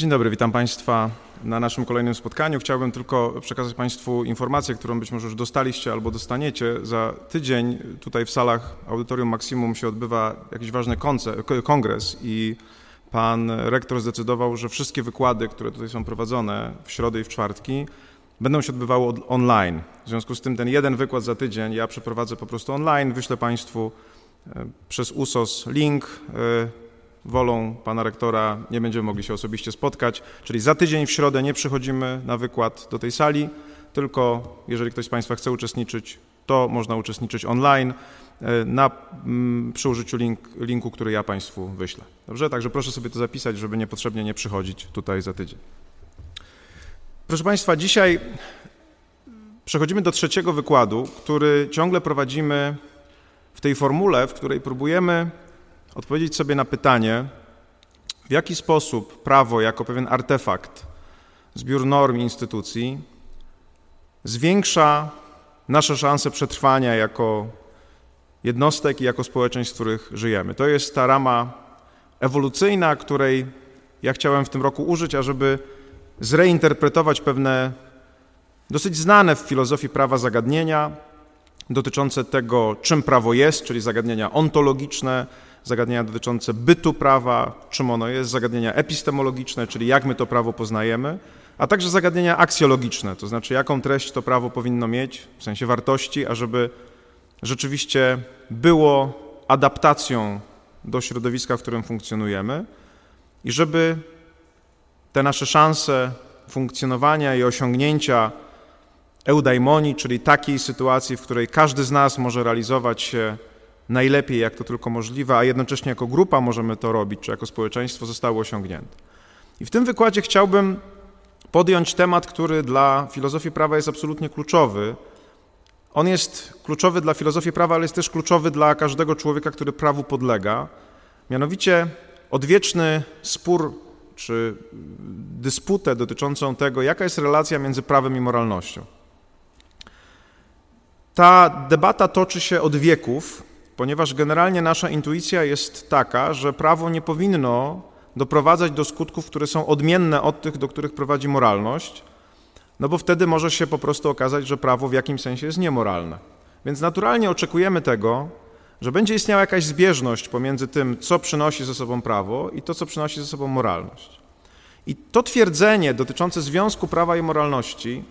Dzień dobry, witam Państwa na naszym kolejnym spotkaniu. Chciałbym tylko przekazać Państwu informację, którą być może już dostaliście albo dostaniecie. Za tydzień tutaj w salach Audytorium Maksimum się odbywa jakiś ważny kongres i pan rektor zdecydował, że wszystkie wykłady, które tutaj są prowadzone w środę i w czwartki, będą się odbywały online. W związku z tym ten jeden wykład za tydzień ja przeprowadzę po prostu online, wyślę Państwu e, przez USOS link e, wolą pana rektora nie będziemy mogli się osobiście spotkać, czyli za tydzień w środę nie przychodzimy na wykład do tej sali, tylko jeżeli ktoś z Państwa chce uczestniczyć, to można uczestniczyć online e, na, mm, przy użyciu link, linku, który ja Państwu wyślę. Dobrze? Także proszę sobie to zapisać, żeby niepotrzebnie nie przychodzić tutaj za tydzień. Proszę Państwa, dzisiaj przechodzimy do trzeciego wykładu, który ciągle prowadzimy w tej formule, w której próbujemy odpowiedzieć sobie na pytanie, w jaki sposób prawo jako pewien artefakt, zbiór norm i instytucji zwiększa nasze szanse przetrwania jako jednostek i jako społeczeństw, w których żyjemy. To jest ta rama ewolucyjna, której ja chciałem w tym roku użyć, ażeby zreinterpretować pewne dosyć znane w filozofii prawa zagadnienia dotyczące tego, czym prawo jest, czyli zagadnienia ontologiczne, zagadnienia dotyczące bytu prawa, czym ono jest, zagadnienia epistemologiczne, czyli jak my to prawo poznajemy, a także zagadnienia aksjologiczne, to znaczy jaką treść to prawo powinno mieć, w sensie wartości, ażeby rzeczywiście było adaptacją do środowiska, w którym funkcjonujemy i żeby te nasze szanse funkcjonowania i osiągnięcia eudaimonii, czyli takiej sytuacji, w której każdy z nas może realizować się najlepiej, jak to tylko możliwe, a jednocześnie jako grupa możemy to robić, czy jako społeczeństwo, zostały osiągnięte. I w tym wykładzie chciałbym podjąć temat, który dla filozofii prawa jest absolutnie kluczowy. On jest kluczowy dla filozofii prawa, ale jest też kluczowy dla każdego człowieka, który prawu podlega. Mianowicie odwieczny spór czy dysputę dotyczącą tego, jaka jest relacja między prawem i moralnością. Ta debata toczy się od wieków ponieważ generalnie nasza intuicja jest taka, że prawo nie powinno doprowadzać do skutków, które są odmienne od tych, do których prowadzi moralność, no bo wtedy może się po prostu okazać, że prawo w jakimś sensie jest niemoralne. Więc naturalnie oczekujemy tego, że będzie istniała jakaś zbieżność pomiędzy tym, co przynosi ze sobą prawo i to, co przynosi ze sobą moralność. I to twierdzenie dotyczące związku prawa i moralności,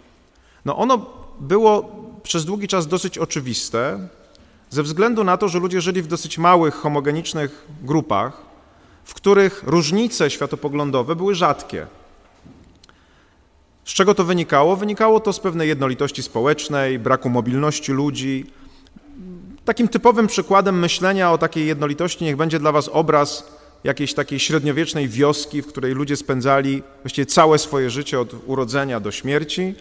no ono było przez długi czas dosyć oczywiste, ze względu na to, że ludzie żyli w dosyć małych, homogenicznych grupach, w których różnice światopoglądowe były rzadkie. Z czego to wynikało? Wynikało to z pewnej jednolitości społecznej, braku mobilności ludzi. Takim typowym przykładem myślenia o takiej jednolitości niech będzie dla Was obraz jakiejś takiej średniowiecznej wioski, w której ludzie spędzali właściwie całe swoje życie od urodzenia do śmierci.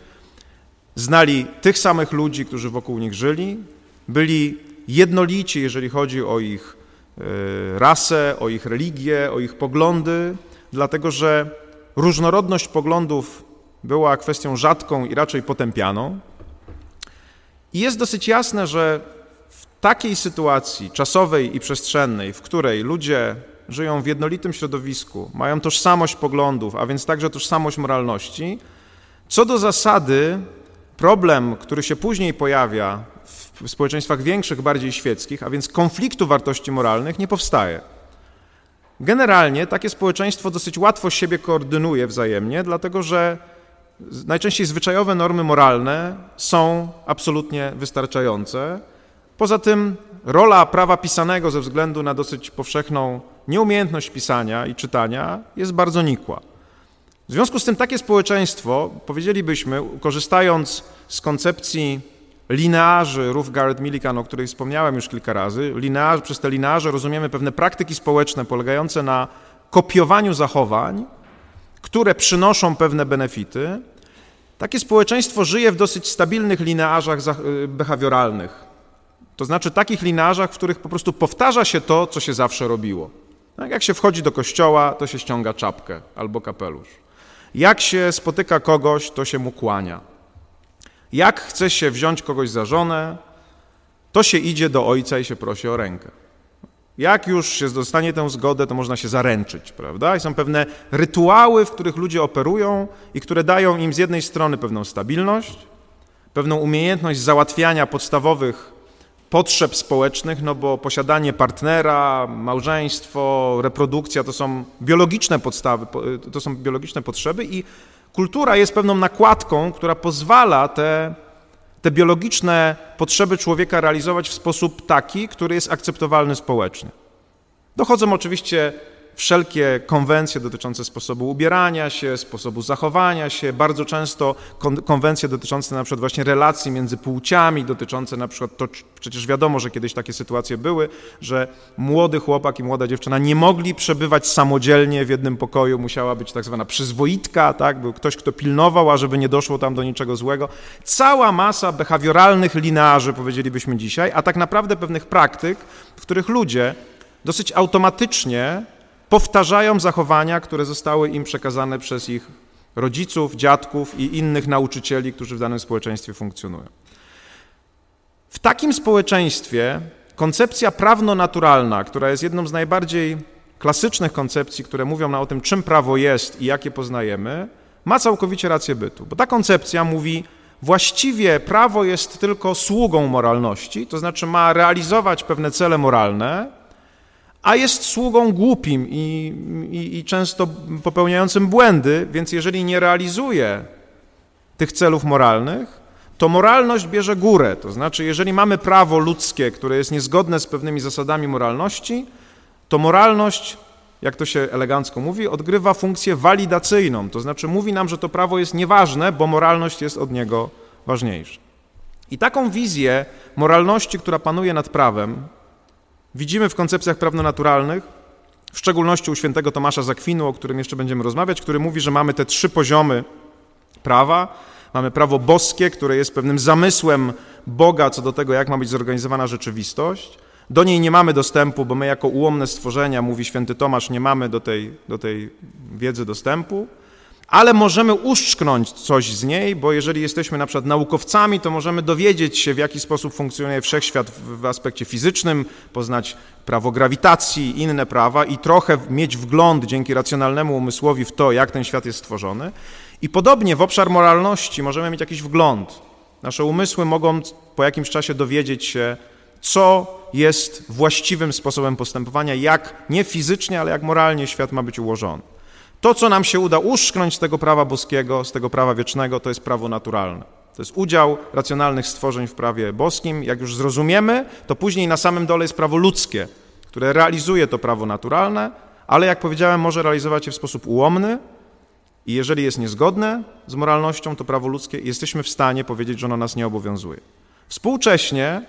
Znali tych samych ludzi, którzy wokół nich żyli, byli jednolici, jeżeli chodzi o ich e, rasę, o ich religię, o ich poglądy, dlatego że różnorodność poglądów była kwestią rzadką i raczej potępianą. I jest dosyć jasne, że w takiej sytuacji czasowej i przestrzennej, w której ludzie żyją w jednolitym środowisku, mają tożsamość poglądów, a więc także tożsamość moralności, co do zasady problem, który się później pojawia w społeczeństwach większych, bardziej świeckich, a więc konfliktu wartości moralnych nie powstaje. Generalnie takie społeczeństwo dosyć łatwo siebie koordynuje wzajemnie, dlatego że najczęściej zwyczajowe normy moralne są absolutnie wystarczające. Poza tym rola prawa pisanego ze względu na dosyć powszechną nieumiejętność pisania i czytania jest bardzo nikła. W związku z tym takie społeczeństwo, powiedzielibyśmy, korzystając z koncepcji linearzy Rufgard Millikan, o której wspomniałem już kilka razy, linearzy, przez te linearze rozumiemy pewne praktyki społeczne polegające na kopiowaniu zachowań, które przynoszą pewne benefity. Takie społeczeństwo żyje w dosyć stabilnych linearzach y, behawioralnych. To znaczy takich linearzach, w których po prostu powtarza się to, co się zawsze robiło. Tak jak się wchodzi do kościoła, to się ściąga czapkę albo kapelusz. Jak się spotyka kogoś, to się mu kłania. Jak chce się wziąć kogoś za żonę, to się idzie do ojca i się prosi o rękę. Jak już się dostanie tę zgodę, to można się zaręczyć, prawda? I są pewne rytuały, w których ludzie operują i które dają im z jednej strony pewną stabilność, pewną umiejętność załatwiania podstawowych potrzeb społecznych, no bo posiadanie partnera, małżeństwo, reprodukcja to są biologiczne podstawy, to są biologiczne potrzeby i kultura jest pewną nakładką, która pozwala te, te biologiczne potrzeby człowieka realizować w sposób taki, który jest akceptowalny społecznie. Dochodzą oczywiście wszelkie konwencje dotyczące sposobu ubierania się, sposobu zachowania się, bardzo często konwencje dotyczące na przykład właśnie relacji między płciami, dotyczące na przykład, to przecież wiadomo, że kiedyś takie sytuacje były, że młody chłopak i młoda dziewczyna nie mogli przebywać samodzielnie w jednym pokoju, musiała być tak zwana przyzwoitka, tak? był ktoś, kto pilnował, ażeby nie doszło tam do niczego złego. Cała masa behawioralnych linearzy, powiedzielibyśmy dzisiaj, a tak naprawdę pewnych praktyk, w których ludzie dosyć automatycznie powtarzają zachowania, które zostały im przekazane przez ich rodziców, dziadków i innych nauczycieli, którzy w danym społeczeństwie funkcjonują. W takim społeczeństwie koncepcja prawno-naturalna, która jest jedną z najbardziej klasycznych koncepcji, które mówią nam o tym, czym prawo jest i jakie poznajemy, ma całkowicie rację bytu. Bo ta koncepcja mówi, właściwie prawo jest tylko sługą moralności, to znaczy ma realizować pewne cele moralne, a jest sługą głupim i, i, i, często popełniającym błędy, więc jeżeli nie realizuje tych celów moralnych, to moralność bierze górę. To znaczy, jeżeli mamy prawo ludzkie, które jest niezgodne z pewnymi zasadami moralności, to moralność, jak to się elegancko mówi, odgrywa funkcję walidacyjną. To znaczy, mówi nam, że to prawo jest nieważne, bo moralność jest od niego ważniejsza. I taką wizję moralności, która panuje nad prawem, widzimy w koncepcjach prawnonaturalnych, w szczególności u świętego Tomasza Zakwinu, o którym jeszcze będziemy rozmawiać, który mówi, że mamy te trzy poziomy prawa. Mamy prawo boskie, które jest pewnym zamysłem Boga co do tego, jak ma być zorganizowana rzeczywistość. Do niej nie mamy dostępu, bo my jako ułomne stworzenia, mówi święty Tomasz, nie mamy do tej, do tej wiedzy dostępu ale możemy uszczknąć coś z niej, bo jeżeli jesteśmy na przykład naukowcami, to możemy dowiedzieć się, w jaki sposób funkcjonuje wszechświat w, aspekcie fizycznym, poznać prawo grawitacji, inne prawa i trochę mieć wgląd dzięki racjonalnemu umysłowi w to, jak ten świat jest stworzony. I podobnie w obszar moralności możemy mieć jakiś wgląd. Nasze umysły mogą po jakimś czasie dowiedzieć się, co jest właściwym sposobem postępowania, jak nie fizycznie, ale jak moralnie świat ma być ułożony. To, co nam się uda uszczknąć z tego prawa boskiego, z tego prawa wiecznego, to jest prawo naturalne. To jest udział racjonalnych stworzeń w prawie boskim. Jak już zrozumiemy, to później na samym dole jest prawo ludzkie, które realizuje to prawo naturalne, ale jak powiedziałem, może realizować je w sposób ułomny i jeżeli jest niezgodne z moralnością, to prawo ludzkie, jesteśmy w stanie powiedzieć, że ono nas nie obowiązuje. Współcześnie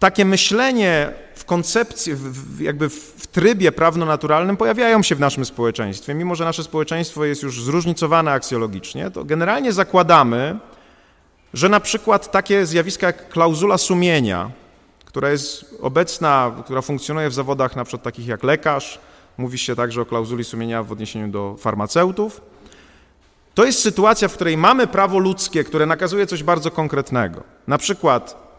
takie myślenie w koncepcji, w, jakby w trybie prawno-naturalnym pojawiają się w naszym społeczeństwie. Mimo, że nasze społeczeństwo jest już zróżnicowane aksjologicznie, to generalnie zakładamy, że na przykład takie zjawiska jak klauzula sumienia, która jest obecna, która funkcjonuje w zawodach na przykład takich jak lekarz, mówi się także o klauzuli sumienia w odniesieniu do farmaceutów, to jest sytuacja, w której mamy prawo ludzkie, które nakazuje coś bardzo konkretnego. Na przykład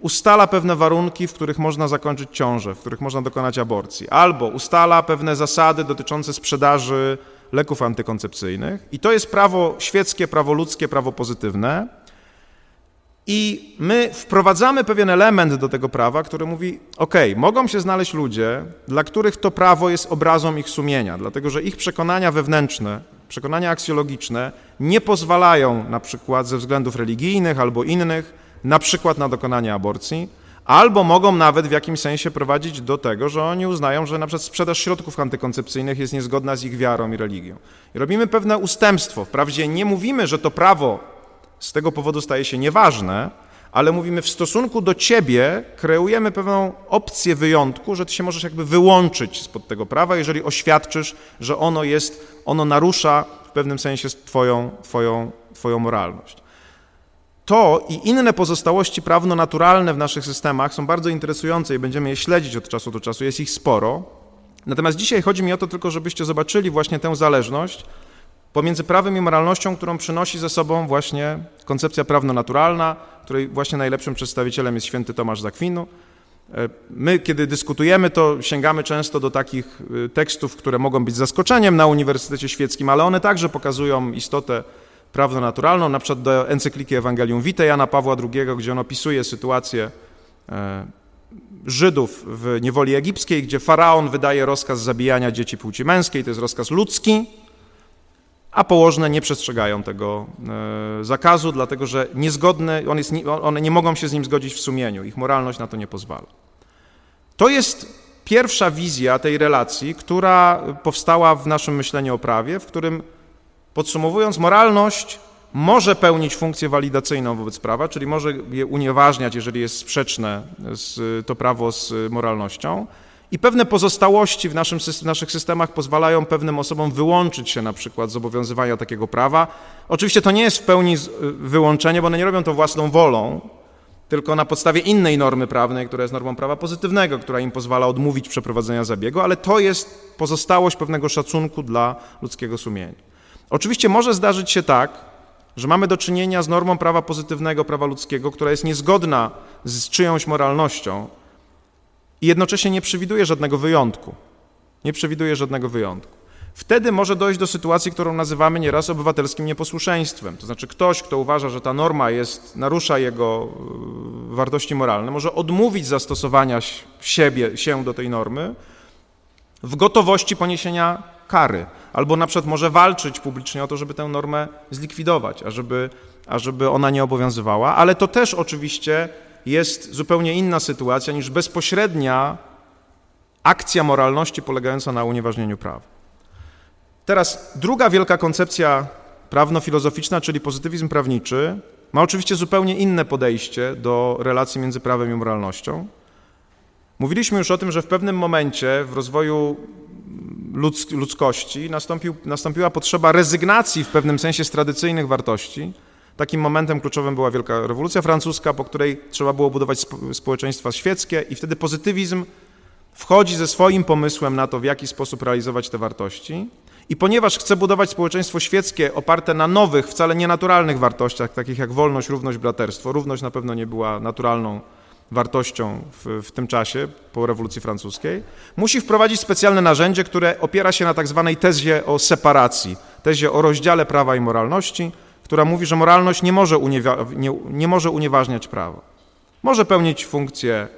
ustala pewne warunki, w których można zakończyć ciążę, w których można dokonać aborcji, albo ustala pewne zasady dotyczące sprzedaży leków antykoncepcyjnych. I to jest prawo świeckie, prawo ludzkie, prawo pozytywne. I my wprowadzamy pewien element do tego prawa, który mówi: OK, mogą się znaleźć ludzie, dla których to prawo jest obrazą ich sumienia, dlatego że ich przekonania wewnętrzne, przekonania aksjologiczne nie pozwalają na przykład ze względów religijnych albo innych na przykład na dokonanie aborcji, albo mogą nawet w jakimś sensie prowadzić do tego, że oni uznają, że na przykład sprzedaż środków antykoncepcyjnych jest niezgodna z ich wiarą i religią. I robimy pewne ustępstwo. Wprawdzie nie mówimy, że to prawo z tego powodu staje się nieważne, ale mówimy w stosunku do ciebie kreujemy pewną opcję wyjątku, że ty się możesz jakby wyłączyć spod tego prawa, jeżeli oświadczysz, że ono jest, ono narusza w pewnym sensie twoją, twoją, twoją moralność. To i inne pozostałości prawno-naturalne w naszych systemach są bardzo interesujące i będziemy je śledzić od czasu do czasu, jest ich sporo. Natomiast dzisiaj chodzi mi o to tylko, żebyście zobaczyli właśnie tę zależność pomiędzy prawem i moralnością, którą przynosi ze sobą właśnie koncepcja prawno-naturalna, której właśnie najlepszym przedstawicielem jest święty Tomasz Zakwinu, E, my, kiedy dyskutujemy, to sięgamy często do takich e, tekstów, które mogą być zaskoczeniem na Uniwersytecie Świeckim, ale one także pokazują istotę prawno-naturalną, na przykład do encykliki Ewangelium Vitae Jana Pawła II, gdzie on opisuje sytuację e, Żydów w niewoli egipskiej, gdzie faraon wydaje rozkaz zabijania dzieci płci męskiej, to jest rozkaz ludzki, a położne nie przestrzegają tego zakazu, dlatego że niezgodne, on jest, one nie mogą się z nim zgodzić w sumieniu, ich moralność na to nie pozwala. To jest pierwsza wizja tej relacji, która powstała w naszym myśleniu o prawie, w którym podsumowując, moralność może pełnić funkcję walidacyjną wobec prawa, czyli może je unieważniać, jeżeli jest sprzeczne z, to prawo z moralnością. I pewne pozostałości w, naszym, naszych systemach pozwalają pewnym osobom wyłączyć się na przykład z obowiązywania takiego prawa. Oczywiście to nie jest w pełni wyłączenie, bo one nie robią to własną wolą, tylko na podstawie innej normy prawnej, która jest normą prawa pozytywnego, która im pozwala odmówić przeprowadzenia zabiegu, ale to jest pozostałość pewnego szacunku dla ludzkiego sumienia. Oczywiście może zdarzyć się tak, że mamy do czynienia z normą prawa pozytywnego, prawa ludzkiego, która jest niezgodna z czyjąś moralnością i jednocześnie nie przewiduje żadnego wyjątku. Nie przewiduje żadnego wyjątku. Wtedy może dojść do sytuacji, którą nazywamy nieraz obywatelskim nieposłuszeństwem. To znaczy ktoś, kto uważa, że ta norma jest, narusza jego e, wartości moralne, może odmówić zastosowania siebie, się do tej normy w gotowości poniesienia kary. Albo na przykład może walczyć publicznie o to, żeby tę normę zlikwidować, ażeby, ażeby ona nie obowiązywała. Ale to też oczywiście jest zupełnie inna sytuacja niż bezpośrednia akcja moralności polegająca na unieważnieniu prawa. Teraz druga wielka koncepcja prawno-filozoficzna, czyli pozytywizm prawniczy, ma oczywiście zupełnie inne podejście do relacji między prawem i moralnością. Mówiliśmy już o tym, że w pewnym momencie w rozwoju ludzkości nastąpił, nastąpiła potrzeba rezygnacji w pewnym sensie z tradycyjnych wartości. Takim momentem kluczowym była Wielka Rewolucja Francuska, po której trzeba było budować społeczeństwa świeckie i wtedy pozytywizm wchodzi ze swoim pomysłem na to, w jaki sposób realizować te wartości. I ponieważ chce budować społeczeństwo świeckie oparte na nowych, wcale nienaturalnych wartościach, takich jak wolność, równość, braterstwo, równość na pewno nie była naturalną wartością w, w, tym czasie po rewolucji francuskiej, musi wprowadzić specjalne narzędzie, które opiera się na tak zwanej tezie o separacji, tezie o rozdziale prawa i moralności, która mówi, że moralność nie może, uniewa- nie, nie może unieważniać prawa. Może pełnić funkcję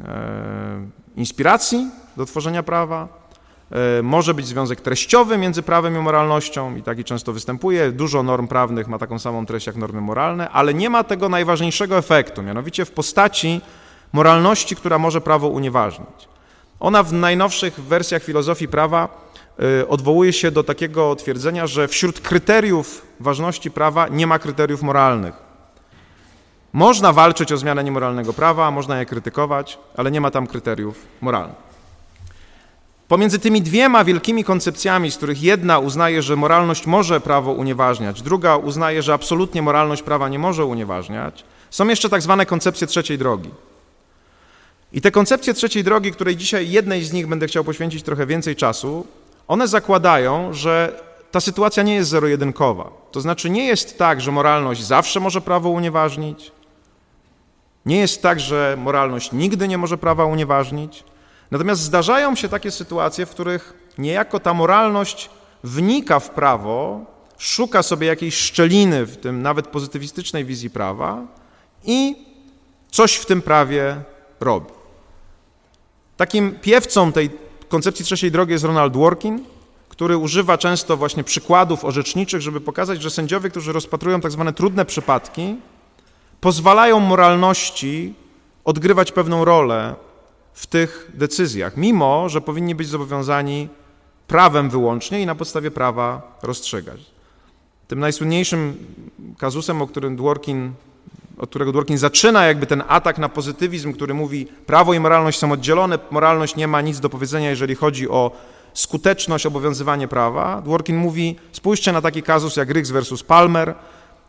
e, inspiracji do tworzenia prawa, może być związek treściowy między prawem i moralnością i taki często występuje. Dużo norm prawnych ma taką samą treść jak normy moralne, ale nie ma tego najważniejszego efektu, mianowicie w postaci moralności, która może prawo unieważnić. Ona w najnowszych wersjach filozofii prawa e, odwołuje się do takiego twierdzenia, że wśród kryteriów ważności prawa nie ma kryteriów moralnych. Można walczyć o zmianę niemoralnego prawa, można je krytykować, ale nie ma tam kryteriów moralnych. Pomiędzy tymi dwiema wielkimi koncepcjami, z których jedna uznaje, że moralność może prawo unieważniać, druga uznaje, że absolutnie moralność prawa nie może unieważniać, są jeszcze tak zwane koncepcje trzeciej drogi. I te koncepcje trzeciej drogi, której dzisiaj jednej z nich będę chciał poświęcić trochę więcej czasu, one zakładają, że ta sytuacja nie jest zero-jedynkowa. To znaczy nie jest tak, że moralność zawsze może prawo unieważnić, nie jest tak, że moralność nigdy nie może prawa unieważnić, Natomiast zdarzają się takie sytuacje, w których niejako ta moralność wnika w prawo, szuka sobie jakiejś szczeliny w tym nawet pozytywistycznej wizji prawa i coś w tym prawie robi. Takim piewcą tej koncepcji trzeciej drogi jest Ronald Dworkin, który używa często właśnie przykładów orzeczniczych, żeby pokazać, że sędziowie, którzy rozpatrują tak zwane trudne przypadki, pozwalają moralności odgrywać pewną rolę w tych decyzjach, mimo że powinni być zobowiązani prawem wyłącznie i na podstawie prawa rozstrzygać. Tym najsłynniejszym kazusem, o którym Dworkin, od którego Dworkin zaczyna jakby ten atak na pozytywizm, który mówi prawo i moralność są oddzielone, moralność nie ma nic do powiedzenia, jeżeli chodzi o skuteczność, obowiązywanie prawa. Dworkin mówi, spójrzcie na taki kazus jak Riggs versus Palmer,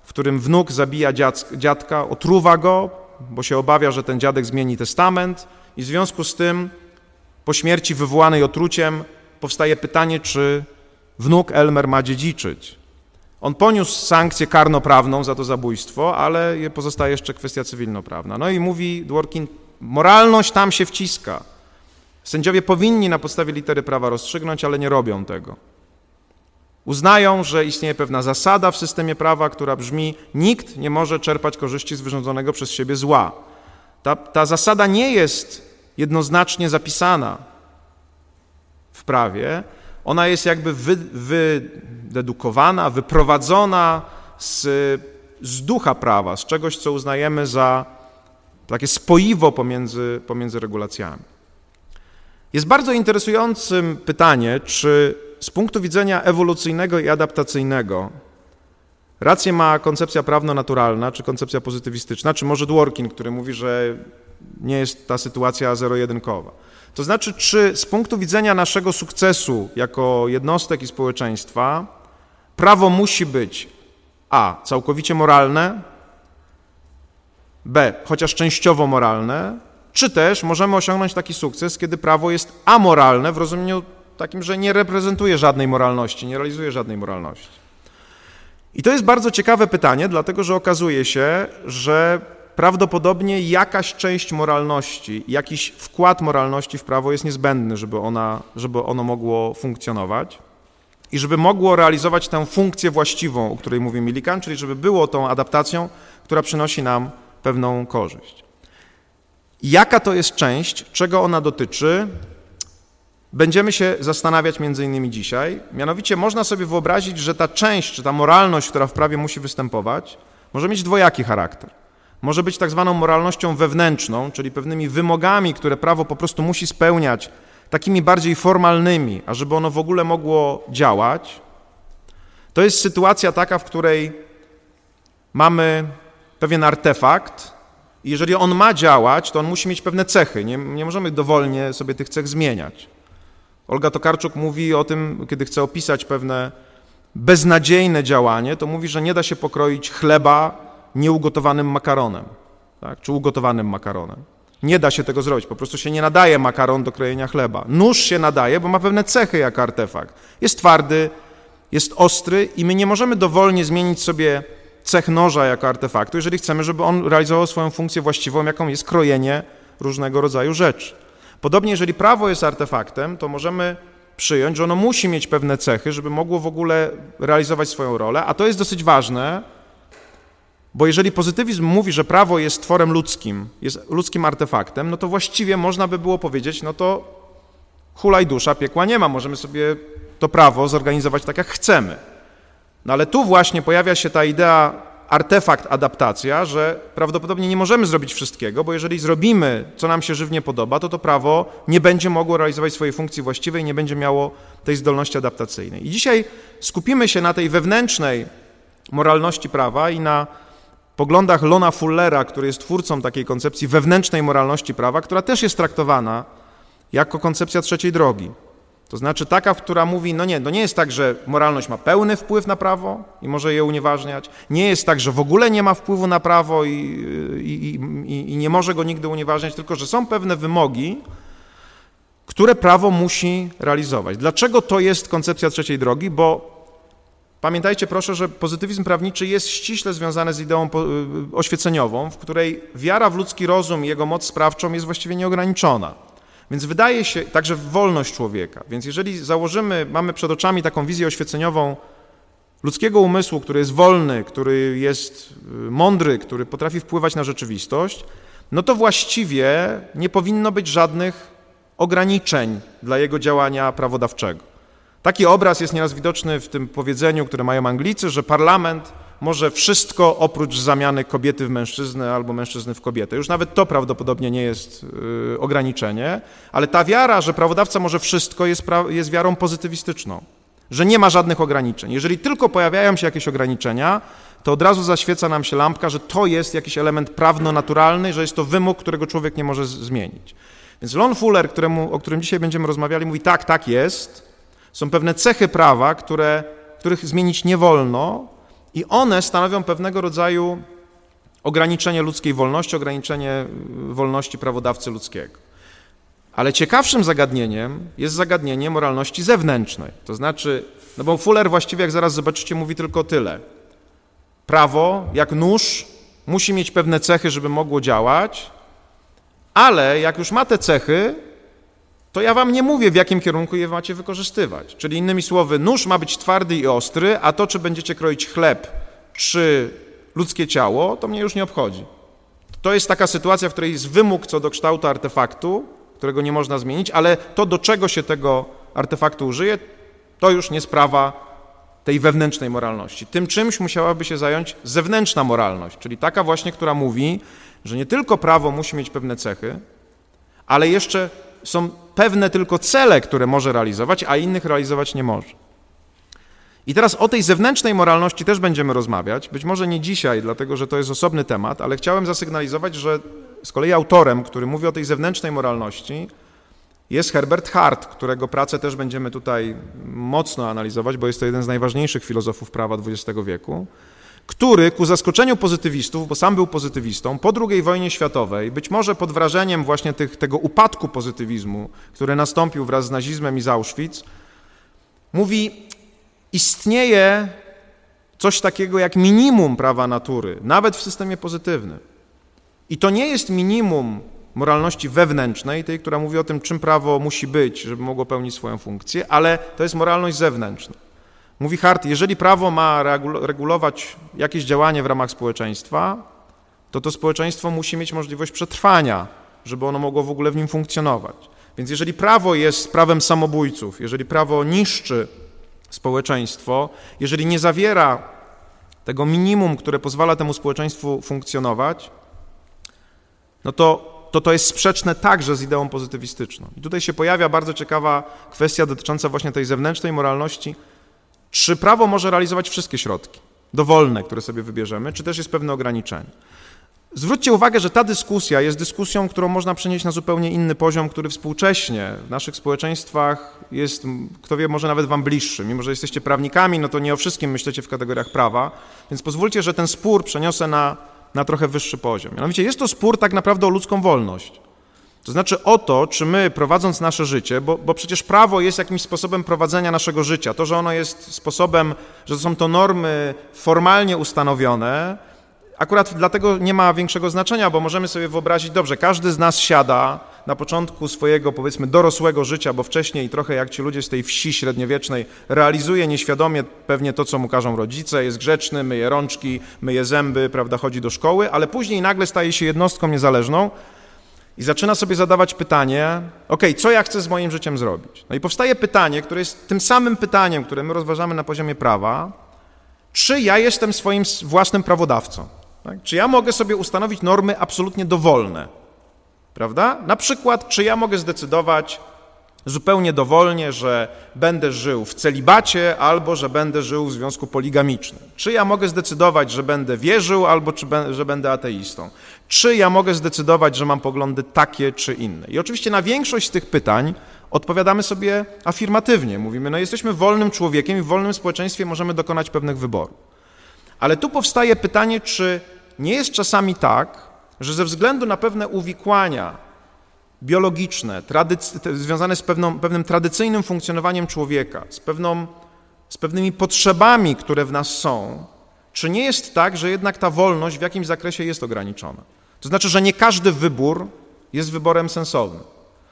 w którym wnuk zabija dziadka, otruwa go, bo się obawia, że ten dziadek zmieni testament, i w związku z tym po śmierci wywołanej otruciem powstaje pytanie, czy wnuk Elmer ma dziedziczyć. On poniósł sankcję karnoprawną za to zabójstwo, ale pozostaje jeszcze kwestia cywilnoprawna. No i mówi Dworkin, moralność tam się wciska. Sędziowie powinni na podstawie litery prawa rozstrzygnąć, ale nie robią tego. Uznają, że istnieje pewna zasada w systemie prawa, która brzmi: nikt nie może czerpać korzyści z wyrządzonego przez siebie zła. Ta, ta zasada nie jest jednoznacznie zapisana w prawie. Ona jest jakby wy, wydedukowana, wyprowadzona z, z ducha prawa, z czegoś, co uznajemy za takie spoiwo pomiędzy, pomiędzy regulacjami. Jest bardzo interesującym pytanie, czy z punktu widzenia ewolucyjnego i adaptacyjnego rację ma koncepcja prawno-naturalna, czy koncepcja pozytywistyczna, czy może Dworkin, który mówi, że nie jest ta sytuacja zero-jedynkowa. To znaczy, czy z punktu widzenia naszego sukcesu jako jednostek i społeczeństwa prawo musi być a. całkowicie moralne, b. chociaż częściowo moralne, czy też możemy osiągnąć taki sukces, kiedy prawo jest amoralne w rozumieniu takim, że nie reprezentuje żadnej moralności, nie realizuje żadnej moralności. I to jest bardzo ciekawe pytanie, dlatego że okazuje się, że prawdopodobnie jakaś część moralności, jakiś wkład moralności w prawo jest niezbędny, żeby, ona, żeby ono mogło funkcjonować i żeby mogło realizować tę funkcję właściwą, o której mówi Millikan, czyli żeby było tą adaptacją, która przynosi nam pewną korzyść. Jaka to jest część, czego ona dotyczy, będziemy się zastanawiać między innymi dzisiaj. Mianowicie można sobie wyobrazić, że ta część, czy ta moralność, która w prawie musi występować, może mieć dwojaki charakter. Może być tak zwaną moralnością wewnętrzną, czyli pewnymi wymogami, które prawo po prostu musi spełniać, takimi bardziej formalnymi, a żeby ono w ogóle mogło działać. To jest sytuacja taka, w której mamy pewien artefakt, i jeżeli on ma działać, to on musi mieć pewne cechy. Nie, nie możemy dowolnie sobie tych cech zmieniać. Olga Tokarczuk mówi o tym, kiedy chce opisać pewne beznadziejne działanie, to mówi, że nie da się pokroić chleba nieugotowanym makaronem, tak? czy ugotowanym makaronem. Nie da się tego zrobić, po prostu się nie nadaje makaron do krojenia chleba. Nóż się nadaje, bo ma pewne cechy jako artefakt. Jest twardy, jest ostry i my nie możemy dowolnie zmienić sobie cech noża jako artefaktu, jeżeli chcemy, żeby on realizował swoją funkcję właściwą, jaką jest krojenie różnego rodzaju rzeczy. Podobnie, jeżeli prawo jest artefaktem, to możemy przyjąć, że ono musi mieć pewne cechy, żeby mogło w ogóle realizować swoją rolę, a to jest dosyć ważne, bo jeżeli pozytywizm mówi, że prawo jest tworem ludzkim, jest ludzkim artefaktem, no to właściwie można by było powiedzieć, no to hulaj dusza, piekła nie ma, możemy sobie to prawo zorganizować tak, jak chcemy. No ale tu właśnie pojawia się ta idea artefakt adaptacja, że prawdopodobnie nie możemy zrobić wszystkiego, bo jeżeli zrobimy, co nam się żywnie podoba, to to prawo nie będzie mogło realizować swojej funkcji właściwej, nie będzie miało tej zdolności adaptacyjnej. I dzisiaj skupimy się na tej wewnętrznej moralności prawa i na poglądach Lona Fullera, który jest twórcą takiej koncepcji wewnętrznej moralności prawa, która też jest traktowana jako koncepcja trzeciej drogi. To znaczy taka, która mówi, no nie, no nie jest tak, że moralność ma pełny wpływ na prawo i może je unieważniać. Nie jest tak, że w ogóle nie ma wpływu na prawo i, i, i, i nie może go nigdy unieważniać, tylko że są pewne wymogi, które prawo musi realizować. Dlaczego to jest koncepcja trzeciej drogi? Bo pamiętajcie proszę, że pozytywizm prawniczy jest ściśle związany z ideą oświeceniową, w której wiara w ludzki rozum i jego moc sprawczą jest właściwie nieograniczona. Więc wydaje się, także wolność człowieka. Więc jeżeli założymy, mamy przed oczami taką wizję oświeceniową ludzkiego umysłu, który jest wolny, który jest y, mądry, który potrafi wpływać na rzeczywistość, no to właściwie nie powinno być żadnych ograniczeń dla jego działania prawodawczego. Taki obraz jest nieraz widoczny w tym powiedzeniu, które mają Anglicy, że parlament może wszystko oprócz zamiany kobiety w mężczyznę albo mężczyzny w kobietę. Już nawet to prawdopodobnie nie jest y, ograniczenie, ale ta wiara, że prawodawca może wszystko, jest, jest wiarą pozytywistyczną, że nie ma żadnych ograniczeń. Jeżeli tylko pojawiają się jakieś ograniczenia, to od razu zaświeca nam się lampka, że to jest jakiś element prawno-naturalny, że jest to wymóg, którego człowiek nie może zmienić. Więc Lon Fuller, któremu, o którym dzisiaj będziemy rozmawiali, mówi tak, tak jest. Są pewne cechy prawa, które, których zmienić nie wolno, i one stanowią pewnego rodzaju ograniczenie ludzkiej wolności, ograniczenie y, wolności prawodawcy ludzkiego. Ale ciekawszym zagadnieniem jest zagadnienie moralności zewnętrznej. To znaczy, no bo Fuller właściwie, jak zaraz zobaczycie, mówi tylko tyle. Prawo, jak nóż, musi mieć pewne cechy, żeby mogło działać, Ale jak już ma te cechy, to ja wam nie mówię, w jakim kierunku je macie wykorzystywać. Czyli innymi słowy, nóż ma być twardy i ostry, a to, czy będziecie kroić chleb, czy ludzkie ciało, to mnie już nie obchodzi. To jest taka sytuacja, w której jest wymóg co do kształtu artefaktu, którego nie można zmienić, ale to, do czego się tego artefaktu użyje, to już nie sprawa tej wewnętrznej moralności. Tym czymś musiałaby się zająć zewnętrzna moralność, czyli taka właśnie, która mówi, że nie tylko prawo musi mieć pewne cechy, ale jeszcze są pewne tylko cele, które może realizować, a innych realizować nie może. I teraz o tej zewnętrznej moralności też będziemy rozmawiać. Być może nie dzisiaj, dlatego że to jest osobny temat, ale chciałem zasygnalizować, że z kolei autorem, który mówi o tej zewnętrznej moralności, jest Herbert Hart, którego pracę też będziemy tutaj mocno analizować, bo jest to jeden z najważniejszych filozofów prawa XX wieku, który ku zaskoczeniu pozytywistów, bo sam był pozytywistą, po II wojnie światowej, być może pod wrażeniem właśnie tych, tego upadku pozytywizmu, który nastąpił wraz z nazizmem i z Auschwitz, mówi, istnieje coś takiego jak minimum prawa natury, nawet w systemie pozytywnym. I to nie jest minimum moralności wewnętrznej, tej, która mówi o tym, czym prawo musi być, żeby mogło pełnić swoją funkcję, ale to jest moralność zewnętrzna. Mówi Hart, jeżeli prawo ma regulować jakieś działanie w ramach społeczeństwa, to to społeczeństwo musi mieć możliwość przetrwania, żeby ono mogło w ogóle w nim funkcjonować. Więc jeżeli prawo jest prawem samobójców, jeżeli prawo niszczy społeczeństwo, jeżeli nie zawiera tego minimum, które pozwala temu społeczeństwu funkcjonować, no to to to jest sprzeczne także z ideą pozytywistyczną. I tutaj się pojawia bardzo ciekawa kwestia dotycząca właśnie tej zewnętrznej moralności. Czy prawo może realizować wszystkie środki dowolne, które sobie wybierzemy, czy też jest pewne ograniczenie? Zwróćcie uwagę, że ta dyskusja jest dyskusją, którą można przenieść na zupełnie inny poziom, który współcześnie w naszych społeczeństwach jest, kto wie, może nawet wam bliższy. Mimo, że jesteście prawnikami, no to nie o wszystkim myślicie w kategoriach prawa, więc pozwólcie, że ten spór przeniosę na na trochę wyższy poziom. Mianowicie jest to spór tak naprawdę o ludzką wolność. To znaczy o to, czy my prowadząc nasze życie, bo, bo, przecież prawo jest jakimś sposobem prowadzenia naszego życia, to, że ono jest sposobem, że są to normy formalnie ustanowione, akurat dlatego nie ma większego znaczenia, bo możemy sobie wyobrazić, dobrze, każdy z nas siada na początku swojego, powiedzmy, dorosłego życia, bo wcześniej trochę jak ci ludzie z tej wsi średniowiecznej, realizuje nieświadomie pewnie to, co mu każą rodzice, jest grzeczny, myje rączki, myje zęby, prawda, chodzi do szkoły, ale później nagle staje się jednostką niezależną i zaczyna sobie zadawać pytanie, ok, co ja chcę z moim życiem zrobić? No i powstaje pytanie, które jest tym samym pytaniem, które my rozważamy na poziomie prawa, czy ja jestem swoim własnym prawodawcą? Tak? Czy ja mogę sobie ustanowić normy absolutnie dowolne? Prawda? Na przykład, czy ja mogę zdecydować zupełnie dowolnie, że będę żył w celibacie albo że będę żył w związku poligamicznym? Czy ja mogę zdecydować, że będę wierzył albo czy że będę ateistą? Czy ja mogę zdecydować, że mam poglądy takie czy inne? I oczywiście na większość z tych pytań odpowiadamy sobie afirmatywnie. Mówimy, no jesteśmy wolnym człowiekiem i w wolnym społeczeństwie możemy dokonać pewnych wyborów. Ale tu powstaje pytanie, czy nie jest czasami tak, że ze względu na pewne uwikłania biologiczne, związane z pewną, pewnym tradycyjnym funkcjonowaniem człowieka, z, pewną, z pewnymi potrzebami, które w nas są, czy nie jest tak, że jednak ta wolność w jakimś zakresie jest ograniczona? To znaczy, że nie każdy wybór jest wyborem sensownym.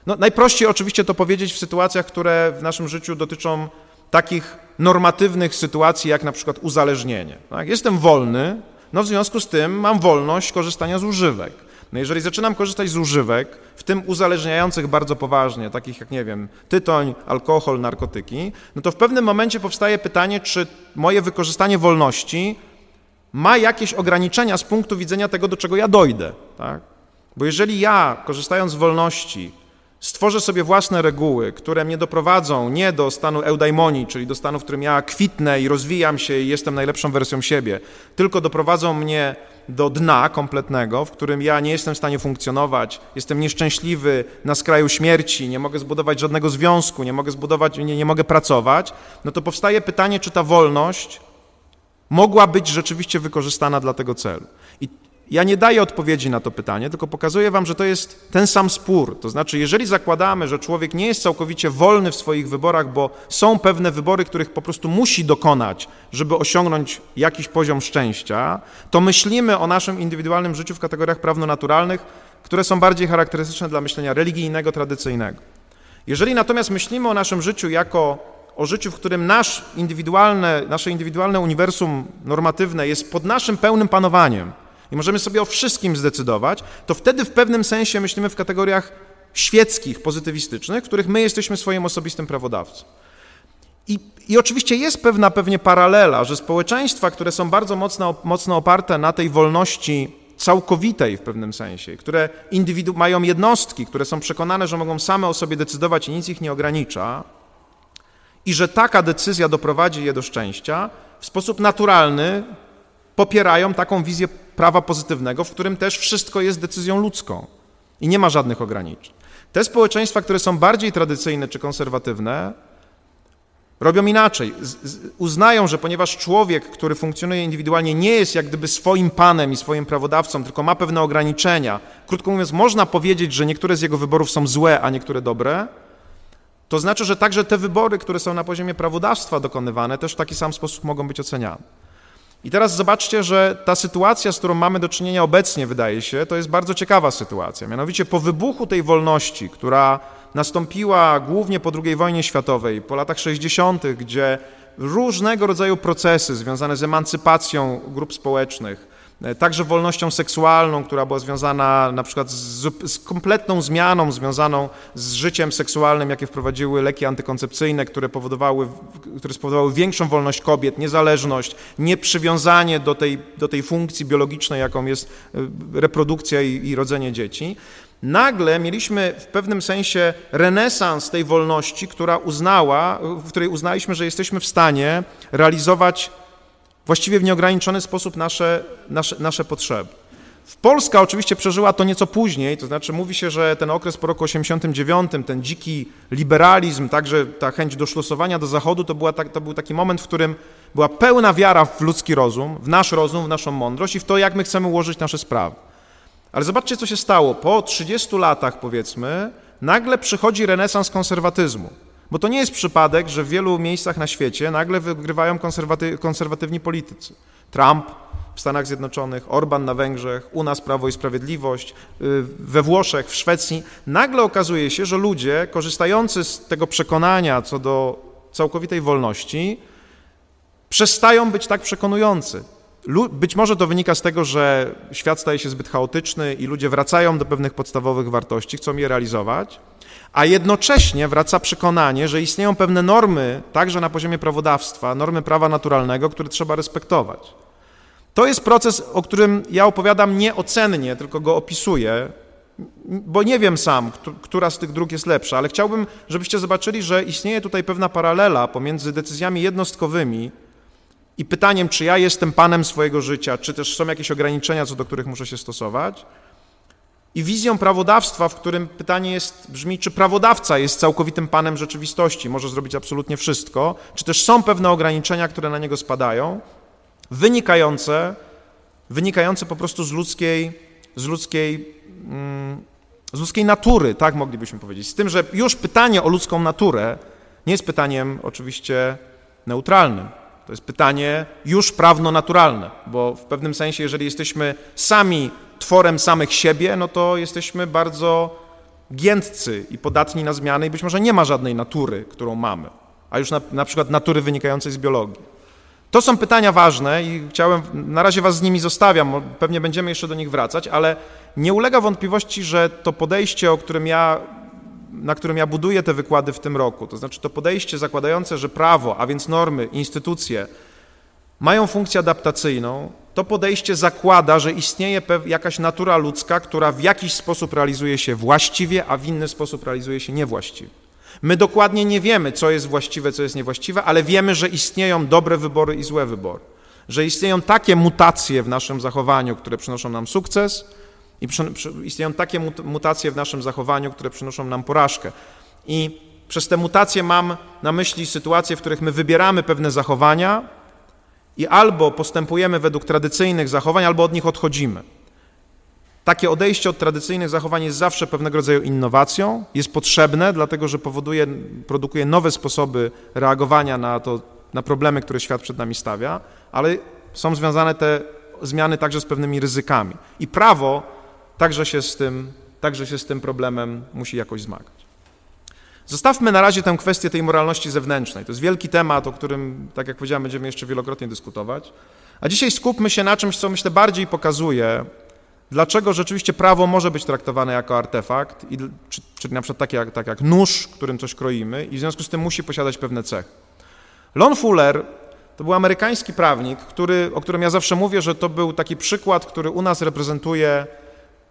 No, najprościej oczywiście to powiedzieć w sytuacjach, które w naszym życiu dotyczą takich normatywnych sytuacji, jak na przykład uzależnienie. Tak? Jestem wolny, no w związku z tym mam wolność korzystania z używek. No jeżeli zaczynam korzystać z używek, w tym uzależniających bardzo poważnie, takich jak, nie wiem, tytoń, alkohol, narkotyki, no to w pewnym momencie powstaje pytanie, czy moje wykorzystanie wolności ma jakieś ograniczenia z punktu widzenia tego, do czego ja dojdę. Tak? Bo jeżeli ja, korzystając z wolności, stworzę sobie własne reguły, które mnie doprowadzą nie do stanu eudaimonii, czyli do stanu, w którym ja kwitnę i rozwijam się i jestem najlepszą wersją siebie, tylko doprowadzą mnie do dna kompletnego, w którym ja nie jestem w stanie funkcjonować, jestem nieszczęśliwy, na skraju śmierci, nie mogę zbudować żadnego związku, nie mogę zbudować, nie, nie mogę pracować, no to powstaje pytanie, czy ta wolność mogła być rzeczywiście wykorzystana dla tego celu. I ja nie daję odpowiedzi na to pytanie, tylko pokazuję wam, że to jest ten sam spór. To znaczy, jeżeli zakładamy, że człowiek nie jest całkowicie wolny w swoich wyborach, bo są pewne wybory, których po prostu musi dokonać, żeby osiągnąć jakiś poziom szczęścia, to myślimy o naszym indywidualnym życiu w kategoriach prawno-naturalnych które są bardziej charakterystyczne dla myślenia religijnego, tradycyjnego. Jeżeli natomiast myślimy o naszym życiu jako o życiu, w którym nasz indywidualne, nasze indywidualne uniwersum normatywne jest pod naszym pełnym panowaniem i możemy sobie o wszystkim zdecydować, to wtedy w pewnym sensie myślimy w kategoriach świeckich, pozytywistycznych, w których my jesteśmy swoim osobistym prawodawcą. I, I, oczywiście jest pewna pewnie paralela, że społeczeństwa, które są bardzo mocno, mocno oparte na tej wolności całkowitej w pewnym sensie, które mają jednostki, które są przekonane, że mogą same o sobie decydować i nic ich nie ogranicza, i że taka decyzja doprowadzi je do szczęścia, w sposób naturalny popierają taką wizję prawa pozytywnego, w którym też wszystko jest decyzją ludzką i nie ma żadnych ograniczeń. Te społeczeństwa, które są bardziej tradycyjne czy konserwatywne, robią inaczej. Uznają, że ponieważ człowiek, który funkcjonuje indywidualnie, nie jest jak gdyby swoim panem i swoim prawodawcą, tylko ma pewne ograniczenia, krótko mówiąc, można powiedzieć, że niektóre z jego wyborów są złe, a niektóre dobre, to znaczy, że także te wybory, które są na poziomie prawodawstwa dokonywane, też w taki sam sposób mogą być oceniane. I teraz zobaczcie, że ta sytuacja, z którą mamy do czynienia obecnie, wydaje się, to jest bardzo ciekawa sytuacja. Mianowicie po wybuchu tej wolności, która nastąpiła głównie po II wojnie światowej, po latach 60., gdzie różnego rodzaju procesy związane z emancypacją grup społecznych, także wolnością seksualną, która była związana na przykład z, z, kompletną zmianą związaną z życiem seksualnym, jakie wprowadziły leki antykoncepcyjne, które, powodowały, które spowodowały większą wolność kobiet, niezależność, nieprzywiązanie do tej, do tej funkcji biologicznej, jaką jest e, reprodukcja i, i rodzenie dzieci. Nagle mieliśmy w pewnym sensie renesans tej wolności, która uznała, w której uznaliśmy, że jesteśmy w stanie realizować właściwie w nieograniczony sposób nasze, nasze, nasze potrzeby. Polska oczywiście przeżyła to nieco później, to znaczy mówi się, że ten okres po roku 89, ten dziki liberalizm, także ta chęć doszlosowania do Zachodu, to, była tak, to był taki moment, w którym była pełna wiara w ludzki rozum, w nasz rozum, w naszą mądrość i w to, jak my chcemy ułożyć nasze sprawy. Ale zobaczcie, co się stało. Po 30 latach, powiedzmy, nagle przychodzi renesans konserwatyzmu. Bo to nie jest przypadek, że w wielu miejscach na świecie nagle wygrywają konserwaty konserwatywni politycy. Trump w Stanach Zjednoczonych, Orban na Węgrzech, u nas Prawo i Sprawiedliwość, y, we Włoszech, w Szwecji. Nagle okazuje się, że ludzie korzystający z tego przekonania co do całkowitej wolności przestają być tak przekonujący. Być może to wynika z tego, że świat staje się zbyt chaotyczny i ludzie wracają do pewnych podstawowych wartości, chcą je realizować, a jednocześnie wraca przekonanie, że istnieją pewne normy, także na poziomie prawodawstwa, normy prawa naturalnego, które trzeba respektować. To jest proces, o którym ja opowiadam nieocennie, tylko go opisuję, bo nie wiem sam, która z tych dróg jest lepsza, ale chciałbym, żebyście zobaczyli, że istnieje tutaj pewna paralela pomiędzy decyzjami jednostkowymi i pytaniem, czy ja jestem panem swojego życia, czy też są jakieś ograniczenia, co do których muszę się stosować, i wizją prawodawstwa, w którym pytanie jest, brzmi, czy prawodawca jest całkowitym panem rzeczywistości, może zrobić absolutnie wszystko, czy też są pewne ograniczenia, które na niego spadają, wynikające, wynikające po prostu z ludzkiej, z ludzkiej, mm, z ludzkiej natury, tak moglibyśmy powiedzieć. Z tym, że już pytanie o ludzką naturę nie jest pytaniem oczywiście neutralnym. To jest pytanie już prawno-naturalne, bo w pewnym sensie, jeżeli jesteśmy sami tworem samych siebie, no to jesteśmy bardzo giętcy i podatni na zmiany i być może nie ma żadnej natury, którą mamy, a już na, na przykład natury wynikającej z biologii. To są pytania ważne i chciałem, na razie was z nimi zostawiam, pewnie będziemy jeszcze do nich wracać, ale nie ulega wątpliwości, że to podejście, o którym ja, na którym ja buduję te wykłady w tym roku, to znaczy to podejście zakładające, że prawo, a więc normy, instytucje mają funkcję adaptacyjną, to podejście zakłada, że istnieje jakaś natura ludzka, która w jakiś sposób realizuje się właściwie, a w inny sposób realizuje się niewłaściwie. My dokładnie nie wiemy, co jest właściwe, co jest niewłaściwe, ale wiemy, że istnieją dobre wybory i złe wybory. Że istnieją takie mutacje w naszym zachowaniu, które przynoszą nam sukces, i istnieją takie mutacje w naszym zachowaniu, które przynoszą nam porażkę. I przez te mutacje mam na myśli sytuacje, w których my wybieramy pewne zachowania, i albo postępujemy według tradycyjnych zachowań, albo od nich odchodzimy. Takie odejście od tradycyjnych zachowań jest zawsze pewnego rodzaju innowacją, jest potrzebne, dlatego że powoduje, produkuje nowe sposoby reagowania na, to, na problemy, które świat przed nami stawia, ale są związane te zmiany także z pewnymi ryzykami. I prawo także się z tym, także się z tym problemem musi jakoś zmagać. Zostawmy na razie tę kwestię tej moralności zewnętrznej. To jest wielki temat, o którym, tak jak powiedziałem, będziemy jeszcze wielokrotnie dyskutować. A dzisiaj skupmy się na czymś, co myślę bardziej pokazuje, dlaczego rzeczywiście prawo może być traktowane jako artefakt, i, czy, czyli na przykład tak jak, tak jak nóż, którym coś kroimy, i w związku z tym musi posiadać pewne cechy. Lon Fuller to był amerykański prawnik, który, o którym ja zawsze mówię, że to był taki przykład, który u nas reprezentuje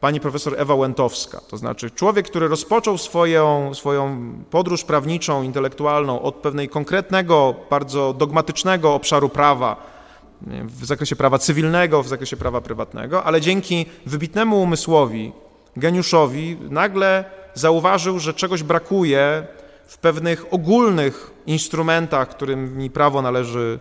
pani profesor Ewa Łętowska. To znaczy człowiek, który rozpoczął swoją, swoją podróż prawniczą, intelektualną od pewnej konkretnego, bardzo dogmatycznego obszaru prawa, w zakresie prawa cywilnego, w zakresie prawa prywatnego, ale dzięki wybitnemu umysłowi, geniuszowi, nagle zauważył, że czegoś brakuje w pewnych ogólnych instrumentach, którymi prawo należy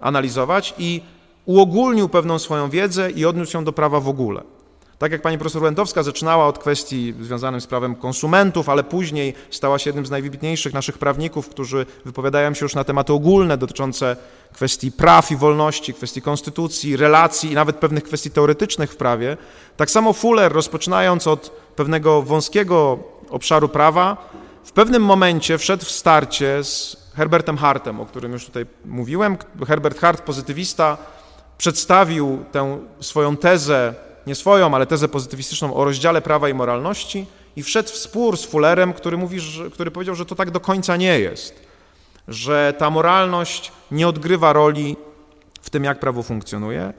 analizować i uogólnił pewną swoją wiedzę i odniósł ją do prawa w ogóle. Tak jak pani profesor Łętowska zaczynała od kwestii związanych z prawem konsumentów, ale później stała się jednym z najwybitniejszych naszych prawników, którzy wypowiadają się już na tematy ogólne dotyczące kwestii praw i wolności, kwestii konstytucji, relacji i nawet pewnych kwestii teoretycznych w prawie. Tak samo Fuller, rozpoczynając od pewnego wąskiego obszaru prawa, w pewnym momencie wszedł w starcie z Herbertem Hartem, o którym już tutaj mówiłem. Herbert Hart, pozytywista, przedstawił tę swoją tezę nie swoją, ale tezę pozytywistyczną o rozdziale prawa i moralności i wszedł w spór z Fullerem, który, mówi, że, który powiedział, że to tak do końca nie jest, że ta moralność nie odgrywa roli w tym, jak prawo funkcjonuje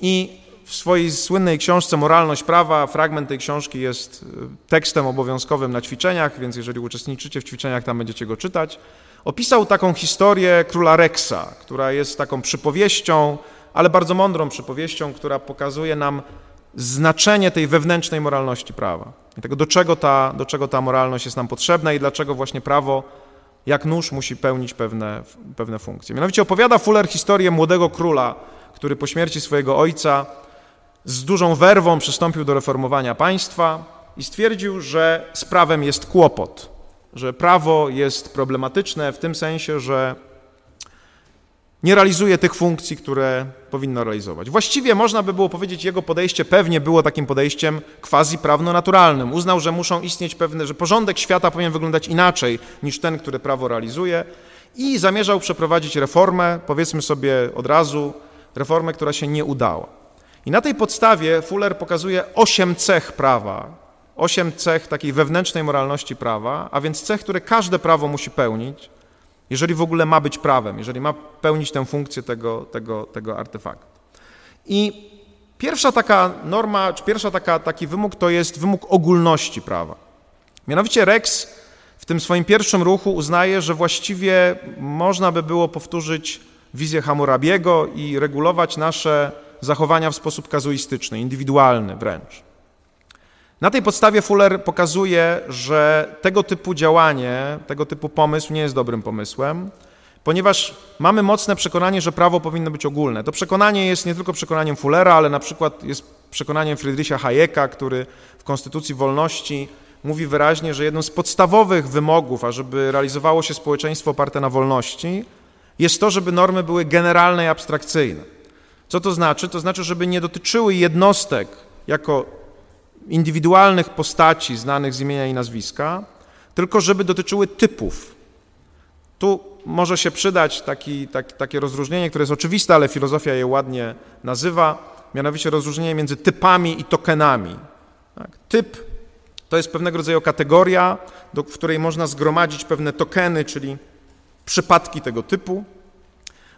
i w swojej słynnej książce Moralność prawa, fragment tej książki jest e, tekstem obowiązkowym na ćwiczeniach, więc jeżeli uczestniczycie w ćwiczeniach, tam będziecie go czytać. Opisał taką historię króla Rexa, która jest taką przypowieścią, ale bardzo mądrą przypowieścią, która pokazuje nam znaczenie tej wewnętrznej moralności prawa. I tego, do czego, ta, do czego ta moralność jest nam potrzebna i dlaczego właśnie prawo, jak nóż, musi pełnić pewne, pewne funkcje. Mianowicie opowiada Fuller historię młodego króla, który po śmierci swojego ojca z dużą werwą przystąpił do reformowania państwa i stwierdził, że z prawem jest kłopot, że prawo jest problematyczne w tym sensie, że nie realizuje tych funkcji, które powinno realizować. Właściwie można by było powiedzieć, jego podejście pewnie było takim podejściem quasi prawno-naturalnym. Uznał, że muszą istnieć pewne, że porządek świata powinien wyglądać inaczej niż ten, który prawo realizuje i zamierzał przeprowadzić reformę, powiedzmy sobie od razu, reformę, która się nie udała. I na tej podstawie Fuller pokazuje osiem cech prawa, osiem cech takiej wewnętrznej moralności prawa, a więc cech, które każde prawo musi pełnić, jeżeli w ogóle ma być prawem, jeżeli ma pełnić tę funkcję tego, tego, tego artefaktu. I pierwsza taka norma, czy pierwsza taka, taki wymóg to jest wymóg ogólności prawa. Mianowicie Rex w tym swoim pierwszym ruchu uznaje, że właściwie można by było powtórzyć wizję Hammurabiego i regulować nasze zachowania w sposób kazuistyczny, indywidualny wręcz. Na tej podstawie Fuller pokazuje, że tego typu działanie, tego typu pomysł nie jest dobrym pomysłem, ponieważ mamy mocne przekonanie, że prawo powinno być ogólne. To przekonanie jest nie tylko przekonaniem Fullera, ale na przykład jest przekonaniem Friedricha Hayeka, który w Konstytucji Wolności mówi wyraźnie, że jednym z podstawowych wymogów, ażeby realizowało się społeczeństwo oparte na wolności, jest to, żeby normy były generalne i abstrakcyjne. Co to znaczy? To znaczy, żeby nie dotyczyły jednostek jako indywidualnych postaci znanych z imienia i nazwiska, tylko żeby dotyczyły typów. Tu może się przydać taki, tak, takie rozróżnienie, które jest oczywiste, ale filozofia je ładnie nazywa, mianowicie rozróżnienie między typami i tokenami. Tak? Typ to jest pewnego rodzaju kategoria, do, w której można zgromadzić pewne tokeny, czyli przypadki tego typu.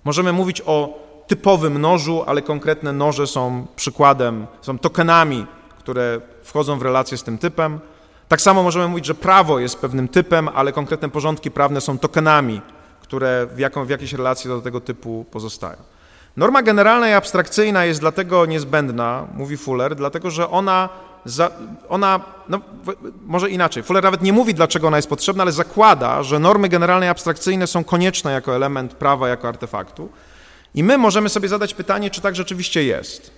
Możemy mówić o typowym nożu, ale konkretne noże są przykładem, są tokenami które wchodzą w relację z tym typem. Tak samo możemy mówić, że prawo jest pewnym typem, ale konkretne porządki prawne są tokenami, które w, jaką, w jakiejś relacji do tego typu pozostają. Norma generalna i abstrakcyjna jest dlatego niezbędna, mówi Fuller, dlatego że ona, za, ona no, może inaczej, Fuller nawet nie mówi, dlaczego ona jest potrzebna, ale zakłada, że normy generalne i abstrakcyjne są konieczne jako element prawa, jako artefaktu. I my możemy sobie zadać pytanie, czy tak rzeczywiście jest.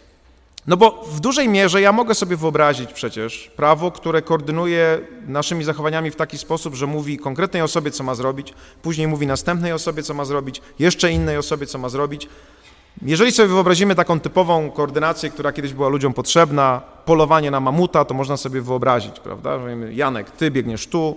No bo w dużej mierze ja mogę sobie wyobrazić przecież prawo, które koordynuje naszymi zachowaniami w taki sposób, że mówi konkretnej osobie, co ma zrobić, później mówi następnej osobie, co ma zrobić, jeszcze innej osobie, co ma zrobić. Jeżeli sobie wyobrazimy taką typową koordynację, która kiedyś była ludziom potrzebna, polowanie na mamuta, to można sobie wyobrazić, prawda? Janek, ty biegniesz tu,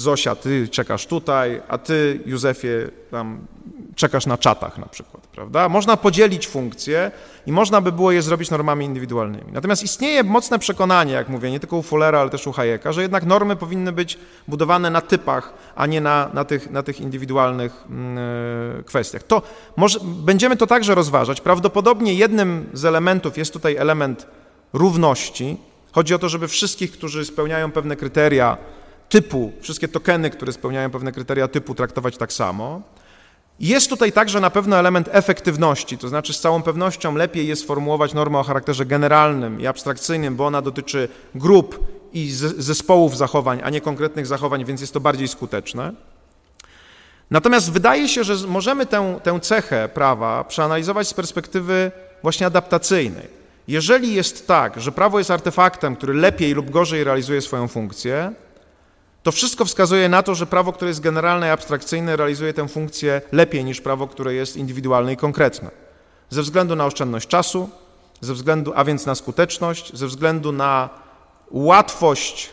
Zosia, ty czekasz tutaj, a ty, Józefie, tam czekasz na czatach na przykład, prawda? Można podzielić funkcje i można by było je zrobić normami indywidualnymi. Natomiast istnieje mocne przekonanie, jak mówię, nie tylko u Fullera, ale też u Hayeka, że jednak normy powinny być budowane na typach, a nie na, na, tych, na tych indywidualnych yy, kwestiach. To może, będziemy to także rozważać. Prawdopodobnie jednym z elementów jest tutaj element równości. Chodzi o to, żeby wszystkich, którzy spełniają pewne kryteria typu, wszystkie tokeny, które spełniają pewne kryteria typu, traktować tak samo. Jest tutaj także na pewno element efektywności, to znaczy z całą pewnością lepiej jest formułować normę o charakterze generalnym i abstrakcyjnym, bo ona dotyczy grup i zespołów zachowań, a nie konkretnych zachowań, więc jest to bardziej skuteczne. Natomiast wydaje się, że możemy tę, tę cechę prawa przeanalizować z perspektywy właśnie adaptacyjnej. Jeżeli jest tak, że prawo jest artefaktem, który lepiej lub gorzej realizuje swoją funkcję, to wszystko wskazuje na to, że prawo, które jest generalne i abstrakcyjne, realizuje tę funkcję lepiej niż prawo, które jest indywidualne i konkretne. Ze względu na oszczędność czasu, ze względu, a więc na skuteczność, ze względu na łatwość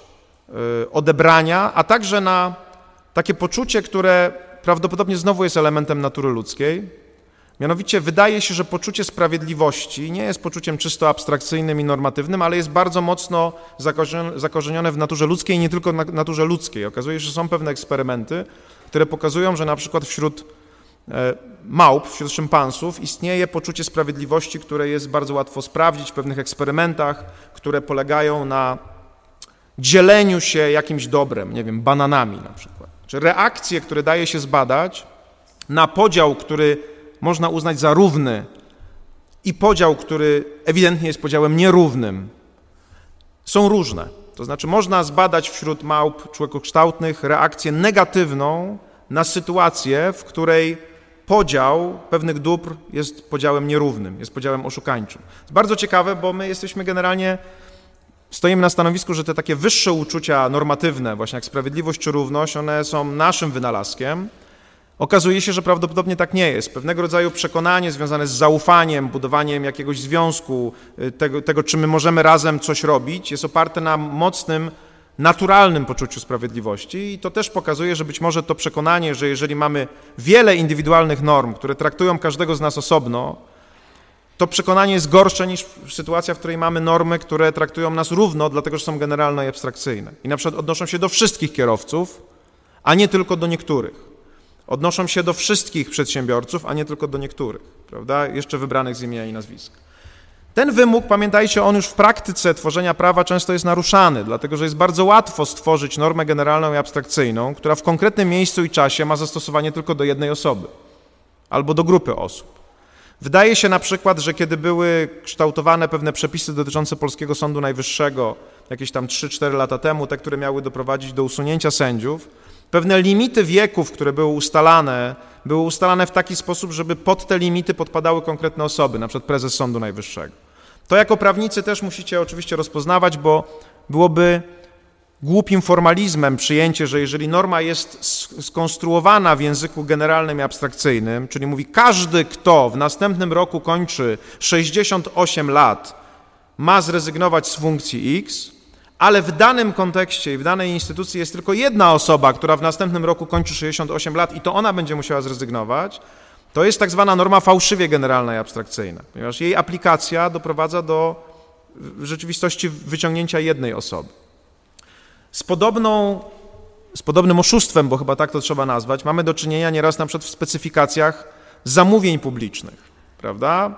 y, odebrania, a także na takie poczucie, które prawdopodobnie znowu jest elementem natury ludzkiej, Mianowicie wydaje się, że poczucie sprawiedliwości nie jest poczuciem czysto abstrakcyjnym i normatywnym, ale jest bardzo mocno zakorzenione w naturze ludzkiej nie tylko w naturze ludzkiej. Okazuje się, że są pewne eksperymenty, które pokazują, że na przykład wśród e, małp, wśród szympansów istnieje poczucie sprawiedliwości, które jest bardzo łatwo sprawdzić w pewnych eksperymentach, które polegają na dzieleniu się jakimś dobrem, nie wiem, bananami na przykład. Czy reakcje, które daje się zbadać na podział, który można uznać za równy i podział, który ewidentnie jest podziałem nierównym, są różne. To znaczy można zbadać wśród małp człowiekokształtnych reakcję negatywną na sytuację, w której podział pewnych dóbr jest podziałem nierównym, jest podziałem oszukańczym. jest bardzo ciekawe, bo my jesteśmy generalnie, stoimy na stanowisku, że te takie wyższe uczucia normatywne, właśnie jak sprawiedliwość czy równość, one są naszym wynalazkiem, Okazuje się, że prawdopodobnie tak nie jest. Pewnego rodzaju przekonanie związane z zaufaniem, budowaniem jakiegoś związku, y, tego, tego, czy my możemy razem coś robić, jest oparte na mocnym, naturalnym poczuciu sprawiedliwości i to też pokazuje, że być może to przekonanie, że jeżeli mamy wiele indywidualnych norm, które traktują każdego z nas osobno, to przekonanie jest gorsze niż sytuacja, w której mamy normy, które traktują nas równo, dlatego że są generalne i abstrakcyjne. I na przykład odnoszą się do wszystkich kierowców, a nie tylko do niektórych odnoszą się do wszystkich przedsiębiorców, a nie tylko do niektórych, prawda? Jeszcze wybranych z imienia i nazwiska. Ten wymóg, pamiętajcie, on już w praktyce tworzenia prawa często jest naruszany, dlatego że jest bardzo łatwo stworzyć normę generalną i abstrakcyjną, która w konkretnym miejscu i czasie ma zastosowanie tylko do jednej osoby albo do grupy osób. Wydaje się na przykład, że kiedy były kształtowane pewne przepisy dotyczące polskiego Sądu Najwyższego jakieś tam 3-4 lata temu, te, które miały doprowadzić do usunięcia sędziów, Pewne limity wieków, które były ustalane, były ustalane w taki sposób, żeby pod te limity podpadały konkretne osoby, na przykład prezes Sądu Najwyższego. To jako prawnicy też musicie oczywiście rozpoznawać, bo byłoby głupim formalizmem przyjęcie, że jeżeli norma jest skonstruowana w języku generalnym i abstrakcyjnym, czyli mówi każdy, kto w następnym roku kończy 68 lat, ma zrezygnować z funkcji X, ale w danym kontekście i w danej instytucji jest tylko jedna osoba, która w następnym roku kończy 68 lat i to ona będzie musiała zrezygnować, to jest tak zwana norma fałszywie generalna i abstrakcyjna, ponieważ jej aplikacja doprowadza do w rzeczywistości wyciągnięcia jednej osoby. Z, podobną, z podobnym oszustwem, bo chyba tak to trzeba nazwać, mamy do czynienia nieraz na przykład w specyfikacjach zamówień publicznych, prawda?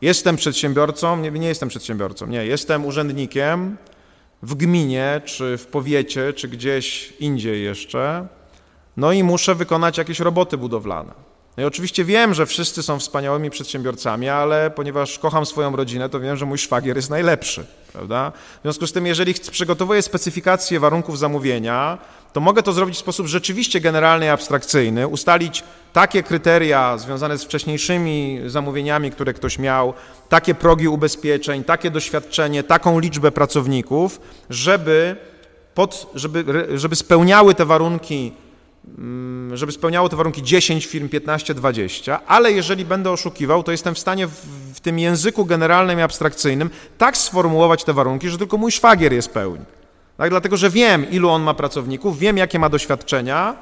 Jestem przedsiębiorcą, nie, nie jestem przedsiębiorcą, nie, jestem urzędnikiem, w gminie, czy w powiecie, czy gdzieś indziej jeszcze, no i muszę wykonać jakieś roboty budowlane. No i oczywiście wiem, że wszyscy są wspaniałymi przedsiębiorcami, ale ponieważ kocham swoją rodzinę, to wiem, że mój szwagier jest najlepszy, prawda? W związku z tym, jeżeli przygotowuję specyfikację warunków zamówienia, to mogę to zrobić w sposób rzeczywiście generalny i abstrakcyjny, ustalić takie kryteria związane z wcześniejszymi zamówieniami, które ktoś miał, takie progi ubezpieczeń, takie doświadczenie, taką liczbę pracowników, żeby, pod, żeby, żeby spełniały te warunki żeby spełniało te warunki 10 firm, 15, 20, ale jeżeli będę oszukiwał, to jestem w stanie w, w tym języku generalnym i abstrakcyjnym tak sformułować te warunki, że tylko mój szwagier je spełni. Tak? Dlatego, że wiem, ilu on ma pracowników, wiem, jakie ma doświadczenia,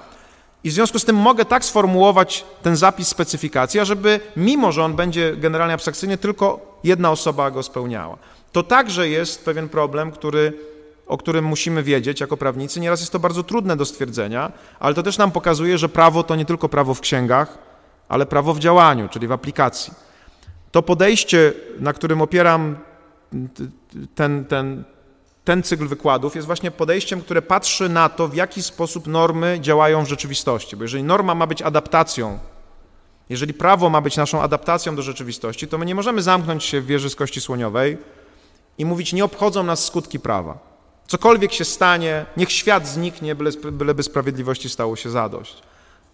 i w związku z tym mogę tak sformułować ten zapis specyfikacji, żeby mimo, że on będzie generalnie abstrakcyjny, tylko jedna osoba go spełniała. To także jest pewien problem, który, o którym musimy wiedzieć jako prawnicy. Nieraz jest to bardzo trudne do stwierdzenia, ale to też nam pokazuje, że prawo to nie tylko prawo w księgach, ale prawo w działaniu, czyli w aplikacji. To podejście, na którym opieram ten, ten, ten cykl wykładów jest właśnie podejściem, które patrzy na to, w jaki sposób normy działają w rzeczywistości. Bo jeżeli norma ma być adaptacją, jeżeli prawo ma być naszą adaptacją do rzeczywistości, to my nie możemy zamknąć się w wieży z kości słoniowej i mówić, nie obchodzą nas skutki prawa. Cokolwiek się stanie, niech świat zniknie, byleby sprawiedliwości stało się zadość.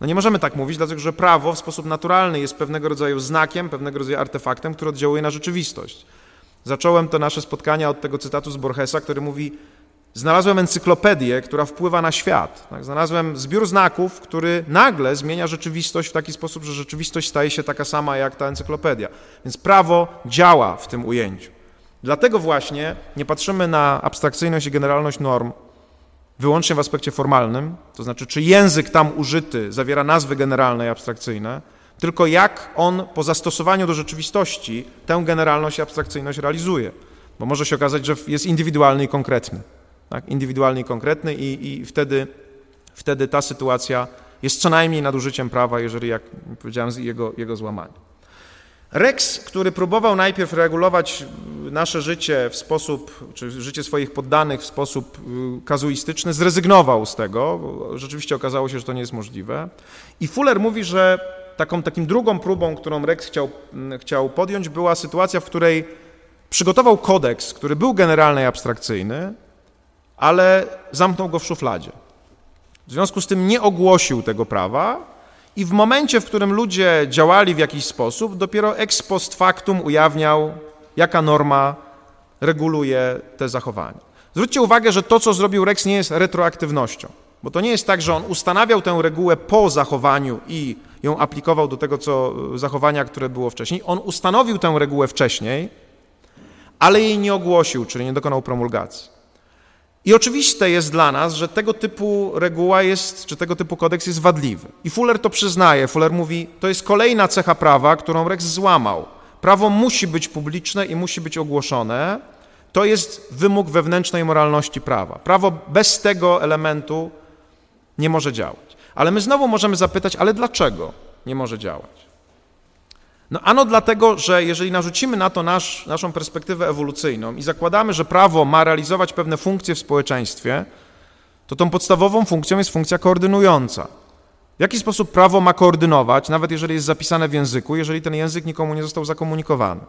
No nie możemy tak mówić, dlatego że prawo w sposób naturalny jest pewnego rodzaju znakiem, pewnego rodzaju artefaktem, który oddziałuje na rzeczywistość. Zacząłem to nasze spotkania od tego cytatu z Borgesa, który mówi: Znalazłem encyklopedię, która wpływa na świat. Tak? Znalazłem zbiór znaków, który nagle zmienia rzeczywistość w taki sposób, że rzeczywistość staje się taka sama jak ta encyklopedia. Więc prawo działa w tym ujęciu. Dlatego właśnie nie patrzymy na abstrakcyjność i generalność norm wyłącznie w aspekcie formalnym, to znaczy, czy język tam użyty zawiera nazwy generalne i abstrakcyjne, tylko jak on po zastosowaniu do rzeczywistości tę generalność i abstrakcyjność realizuje. Bo może się okazać, że jest indywidualny i konkretny. Tak? Indywidualny i konkretny i, i wtedy, wtedy ta sytuacja jest co najmniej nadużyciem prawa, jeżeli, jak powiedziałem, jego, jego złamanie. Rex, który próbował najpierw regulować nasze życie w sposób, czy życie swoich poddanych w sposób y, kazuistyczny, zrezygnował z tego, rzeczywiście okazało się, że to nie jest możliwe. I Fuller mówi, że taką takim drugą próbą, którą Rex chciał, chciał podjąć, była sytuacja, w której przygotował kodeks, który był generalny i abstrakcyjny, ale zamknął go w szufladzie. W związku z tym nie ogłosił tego prawa i w momencie, w którym ludzie działali w jakiś sposób, dopiero ex post factum ujawniał, jaka norma reguluje te zachowania. Zwróćcie uwagę, że to, co zrobił Rex, nie jest retroaktywnością, bo to nie jest tak, że on ustanawiał tę regułę po zachowaniu i ją aplikował do tego, co zachowania, które było wcześniej. On ustanowił tę regułę wcześniej, ale jej nie ogłosił, czyli nie dokonał promulgacji. I oczywiste jest dla nas, że tego typu reguła jest, czy tego typu kodeks jest wadliwy. I Fuller to przyznaje. Fuller mówi, to jest kolejna cecha prawa, którą Rex złamał. Prawo musi być publiczne i musi być ogłoszone. To jest wymóg wewnętrznej moralności prawa. Prawo bez tego elementu nie może działać. Ale my znowu możemy zapytać, ale dlaczego nie może działać? No ano dlatego, że jeżeli narzucimy na to nasz, naszą perspektywę ewolucyjną i zakładamy, że prawo ma realizować pewne funkcje w społeczeństwie, to tą podstawową funkcją jest funkcja koordynująca. W jaki sposób prawo ma koordynować, nawet jeżeli jest zapisane w języku, jeżeli ten język nikomu nie został zakomunikowany?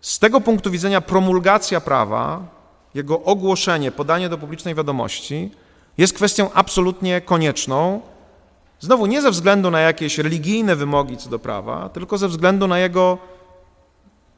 Z tego punktu widzenia promulgacja prawa, jego ogłoszenie, podanie do publicznej wiadomości jest kwestią absolutnie konieczną. Znowu nie ze względu na jakieś religijne wymogi co do prawa, tylko ze względu na jego,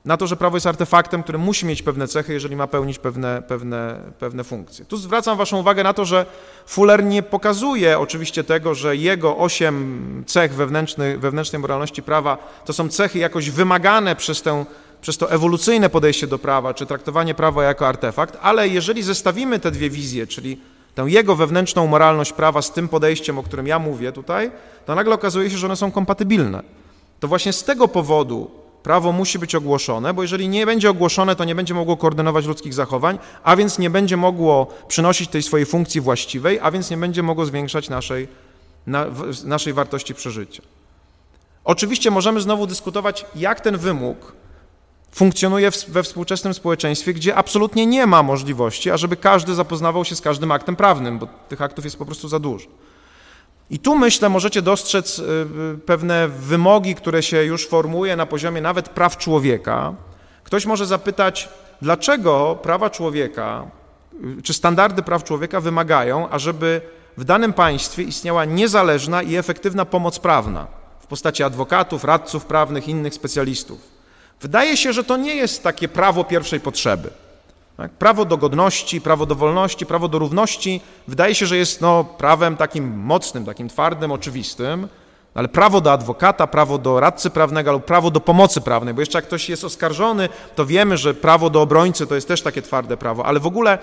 na to, że prawo jest artefaktem, który musi mieć pewne cechy, jeżeli ma pełnić pewne, pewne, pewne funkcje. Tu zwracam Waszą uwagę na to, że Fuller nie pokazuje oczywiście tego, że jego osiem cech wewnętrznych, wewnętrznej moralności prawa to są cechy jakoś wymagane przez tę przez to ewolucyjne podejście do prawa, czy traktowanie prawa jako artefakt, ale jeżeli zestawimy te dwie wizje, czyli tę jego wewnętrzną moralność prawa z tym podejściem, o którym ja mówię tutaj, to nagle okazuje się, że one są kompatybilne. To właśnie z tego powodu prawo musi być ogłoszone, bo jeżeli nie będzie ogłoszone, to nie będzie mogło koordynować ludzkich zachowań, a więc nie będzie mogło przynosić tej swojej funkcji właściwej, a więc nie będzie mogło zwiększać naszej, na, naszej wartości przeżycia. Oczywiście możemy znowu dyskutować, jak ten wymóg funkcjonuje we współczesnym społeczeństwie, gdzie absolutnie nie ma możliwości, ażeby każdy zapoznawał się z każdym aktem prawnym, bo tych aktów jest po prostu za dużo. I tu myślę, możecie dostrzec y, y, pewne wymogi, które się już formułuje na poziomie nawet praw człowieka. Ktoś może zapytać, dlaczego prawa człowieka, y, czy standardy praw człowieka wymagają, ażeby w danym państwie istniała niezależna i efektywna pomoc prawna w postaci adwokatów, radców prawnych, innych specjalistów. Wydaje się, że to nie jest takie prawo pierwszej potrzeby. Tak? Prawo do godności, prawo do wolności, prawo do równości wydaje się, że jest no, prawem takim mocnym, takim twardym, oczywistym, ale prawo do adwokata, prawo do radcy prawnego lub prawo do pomocy prawnej, bo jeszcze jak ktoś jest oskarżony, to wiemy, że prawo do obrońcy to jest też takie twarde prawo, ale w ogóle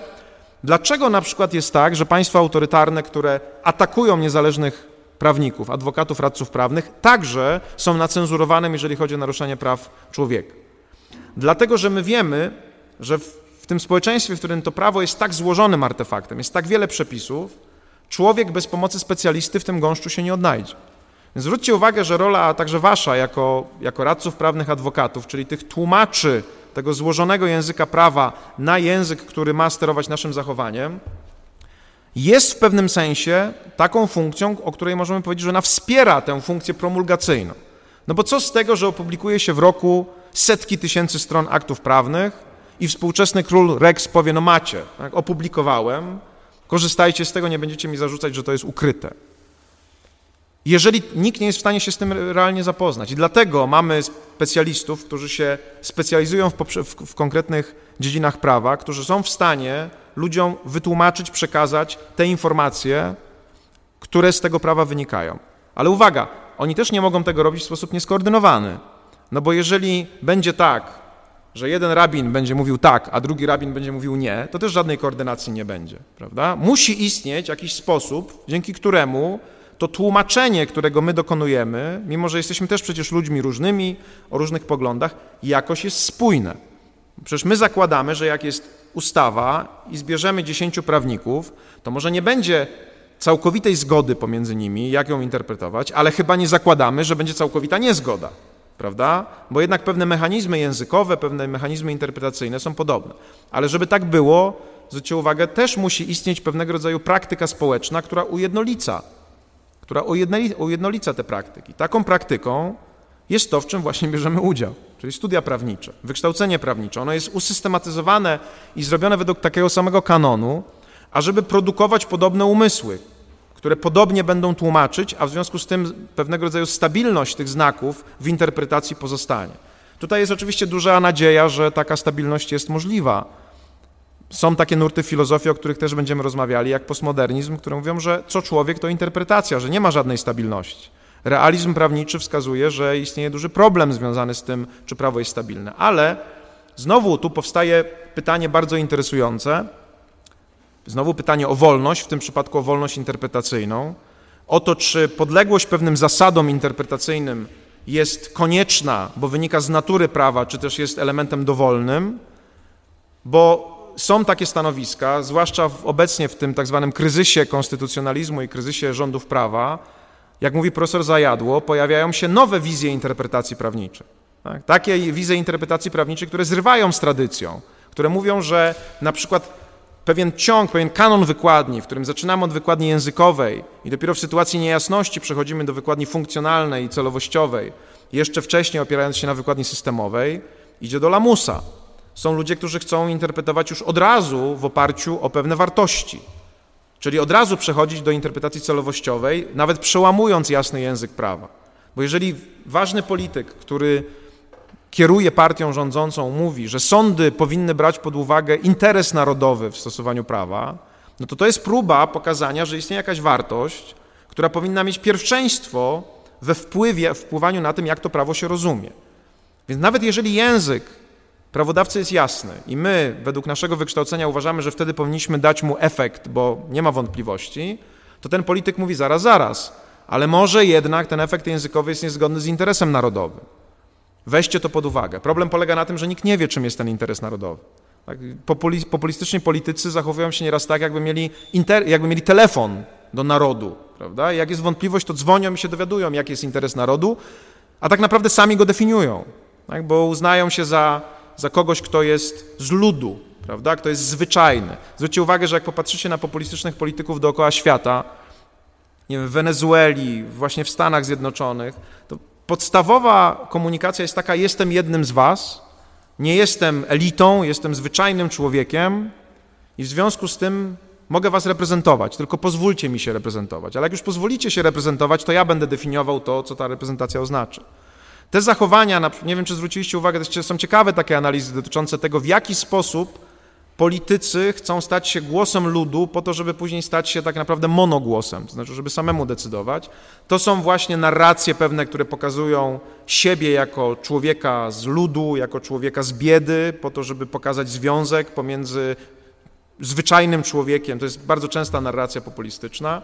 dlaczego na przykład jest tak, że państwa autorytarne, które atakują niezależnych prawników, adwokatów, radców prawnych, także są nacenzurowane, jeżeli chodzi o naruszenie praw człowieka? Dlatego, że my wiemy, że w, tym społeczeństwie, w którym to prawo jest tak złożonym artefaktem, jest tak wiele przepisów, człowiek bez pomocy specjalisty w tym gąszczu się nie odnajdzie. Zwróćcie uwagę, że rola także wasza jako, jako radców prawnych adwokatów, czyli tych tłumaczy tego złożonego języka prawa na język, który ma sterować naszym zachowaniem, jest w pewnym sensie taką funkcją, o której możemy powiedzieć, że ona wspiera tę funkcję promulgacyjną. No bo co z tego, że opublikuje się w roku setki tysięcy stron aktów prawnych i współczesny król Rex powie, no macie, tak, opublikowałem, korzystajcie z tego, nie będziecie mi zarzucać, że to jest ukryte jeżeli nikt nie jest w stanie się z tym realnie zapoznać. I dlatego mamy specjalistów, którzy się specjalizują w, w, w, konkretnych dziedzinach prawa, którzy są w stanie ludziom wytłumaczyć, przekazać te informacje, które z tego prawa wynikają. Ale uwaga, oni też nie mogą tego robić w sposób nieskoordynowany. No bo jeżeli będzie tak, że jeden rabin będzie mówił tak, a drugi rabin będzie mówił nie, to też żadnej koordynacji nie będzie, prawda? Musi istnieć jakiś sposób, dzięki któremu to tłumaczenie, którego my dokonujemy, mimo że jesteśmy też przecież ludźmi różnymi, o różnych poglądach, jakoś jest spójne. Przecież my zakładamy, że jak jest ustawa i zbierzemy dziesięciu prawników, to może nie będzie całkowitej zgody pomiędzy nimi, jak ją interpretować, ale chyba nie zakładamy, że będzie całkowita niezgoda, prawda? Bo jednak pewne mechanizmy językowe, pewne mechanizmy interpretacyjne są podobne. Ale żeby tak było, zwróćcie uwagę, też musi istnieć pewnego rodzaju praktyka społeczna, która ujednolica która ujednolica te praktyki. Taką praktyką jest to, w czym właśnie bierzemy udział, czyli studia prawnicze, wykształcenie prawnicze. Ono jest usystematyzowane i zrobione według takiego samego kanonu, ażeby produkować podobne umysły, które podobnie będą tłumaczyć, a w związku z tym pewnego rodzaju stabilność tych znaków w interpretacji pozostanie. Tutaj jest oczywiście duża nadzieja, że taka stabilność jest możliwa, są takie nurty filozofii, o których też będziemy rozmawiali, jak postmodernizm, które mówią, że co człowiek to interpretacja, że nie ma żadnej stabilności. Realizm prawniczy wskazuje, że istnieje duży problem związany z tym, czy prawo jest stabilne. Ale znowu tu powstaje pytanie bardzo interesujące. Znowu pytanie o wolność, w tym przypadku o wolność interpretacyjną. O to, czy podległość pewnym zasadom interpretacyjnym jest konieczna, bo wynika z natury prawa, czy też jest elementem dowolnym, bo są takie stanowiska, zwłaszcza obecnie w tym tak zwanym kryzysie konstytucjonalizmu i kryzysie rządów prawa, jak mówi profesor Zajadło, pojawiają się nowe wizje interpretacji prawniczej. Tak? Takie wizje interpretacji prawniczej, które zrywają z tradycją, które mówią, że na przykład pewien ciąg, pewien kanon wykładni, w którym zaczynamy od wykładni językowej i dopiero w sytuacji niejasności przechodzimy do wykładni funkcjonalnej i celowościowej, jeszcze wcześniej opierając się na wykładni systemowej, idzie do lamusa. Są ludzie, którzy chcą interpretować już od razu w oparciu o pewne wartości, czyli od razu przechodzić do interpretacji celowościowej, nawet przełamując jasny język prawa. Bo jeżeli ważny polityk, który kieruje partią rządzącą, mówi, że sądy powinny brać pod uwagę interes narodowy w stosowaniu prawa, no to to jest próba pokazania, że istnieje jakaś wartość, która powinna mieć pierwszeństwo we wpływie, wpływaniu na tym, jak to prawo się rozumie. Więc nawet jeżeli język Prawodawcy jest jasny i my, według naszego wykształcenia, uważamy, że wtedy powinniśmy dać mu efekt, bo nie ma wątpliwości, to ten polityk mówi zaraz, zaraz, ale może jednak ten efekt językowy jest niezgodny z interesem narodowym. Weźcie to pod uwagę. Problem polega na tym, że nikt nie wie, czym jest ten interes narodowy. Tak? Populistyczni politycy zachowują się nieraz tak, jakby mieli, jakby mieli telefon do narodu. Prawda? jak jest wątpliwość, to dzwonią i się dowiadują, jaki jest interes narodu, a tak naprawdę sami go definiują, tak? bo uznają się za za kogoś, kto jest z ludu, prawda, kto jest zwyczajny. Zwróćcie uwagę, że jak popatrzycie na populistycznych polityków dookoła świata, nie wiem, w Wenezueli, właśnie w Stanach Zjednoczonych, to podstawowa komunikacja jest taka: jestem jednym z was, nie jestem elitą, jestem zwyczajnym człowiekiem i w związku z tym mogę was reprezentować, tylko pozwólcie mi się reprezentować. Ale jak już pozwolicie się reprezentować, to ja będę definiował to, co ta reprezentacja oznacza. Te zachowania, nie wiem czy zwróciliście uwagę, są ciekawe takie analizy dotyczące tego, w jaki sposób politycy chcą stać się głosem ludu po to, żeby później stać się tak naprawdę monogłosem, to znaczy, żeby samemu decydować. To są właśnie narracje pewne, które pokazują siebie jako człowieka z ludu, jako człowieka z biedy, po to, żeby pokazać związek pomiędzy zwyczajnym człowiekiem. To jest bardzo częsta narracja populistyczna.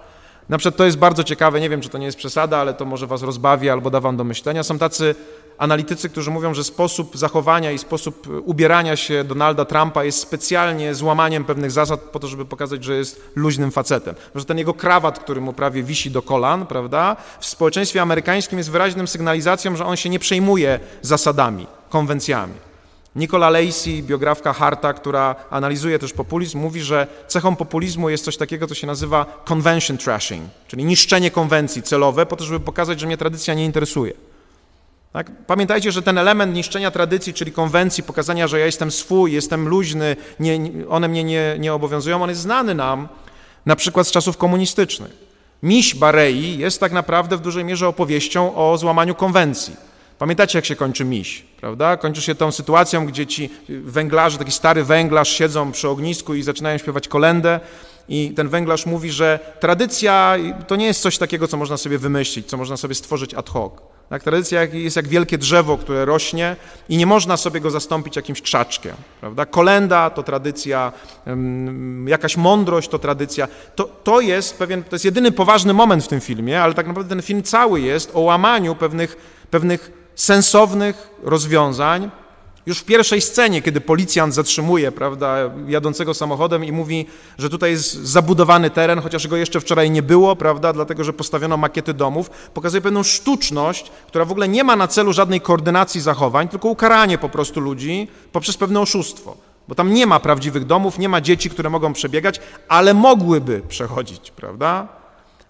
Na przykład to jest bardzo ciekawe, nie wiem, czy to nie jest przesada, ale to może was rozbawi albo da wam do myślenia. Są tacy analitycy, którzy mówią, że sposób zachowania i sposób ubierania się Donalda Trumpa jest specjalnie złamaniem pewnych zasad po to, żeby pokazać, że jest luźnym facetem. Że ten jego krawat, który mu prawie wisi do kolan, prawda, w społeczeństwie amerykańskim jest wyraźnym sygnalizacją, że on się nie przejmuje zasadami, konwencjami. Nicola Lacey, biografka Harta, która analizuje też populizm, mówi, że cechą populizmu jest coś takiego, co się nazywa convention trashing, czyli niszczenie konwencji celowe po to, żeby pokazać, że mnie tradycja nie interesuje. Tak? Pamiętajcie, że ten element niszczenia tradycji, czyli konwencji, pokazania, że ja jestem swój, jestem luźny, nie, one mnie nie, nie obowiązują, on jest znany nam na przykład z czasów komunistycznych. Miś Barei jest tak naprawdę w dużej mierze opowieścią o złamaniu konwencji. Pamiętacie, jak się kończy miś, prawda? Kończy się tą sytuacją, gdzie ci węglarze, taki stary węglarz siedzą przy ognisku i zaczynają śpiewać kolendę i ten węglarz mówi, że tradycja to nie jest coś takiego, co można sobie wymyślić, co można sobie stworzyć ad hoc. Tak, tradycja jest jak wielkie drzewo, które rośnie i nie można sobie go zastąpić jakimś krzaczkiem. Prawda? Kolenda to tradycja, jakaś mądrość to tradycja. To, to jest pewien, to jest jedyny poważny moment w tym filmie, ale tak naprawdę ten film cały jest o łamaniu pewnych, pewnych sensownych rozwiązań, już w pierwszej scenie, kiedy policjant zatrzymuje, prawda, jadącego samochodem i mówi, że tutaj jest zabudowany teren, chociaż go jeszcze wczoraj nie było, prawda, dlatego że postawiono makiety domów, pokazuje pewną sztuczność, która w ogóle nie ma na celu żadnej koordynacji zachowań, tylko ukaranie po prostu ludzi poprzez pewne oszustwo. Bo tam nie ma prawdziwych domów, nie ma dzieci, które mogą przebiegać, ale mogłyby przechodzić, prawda?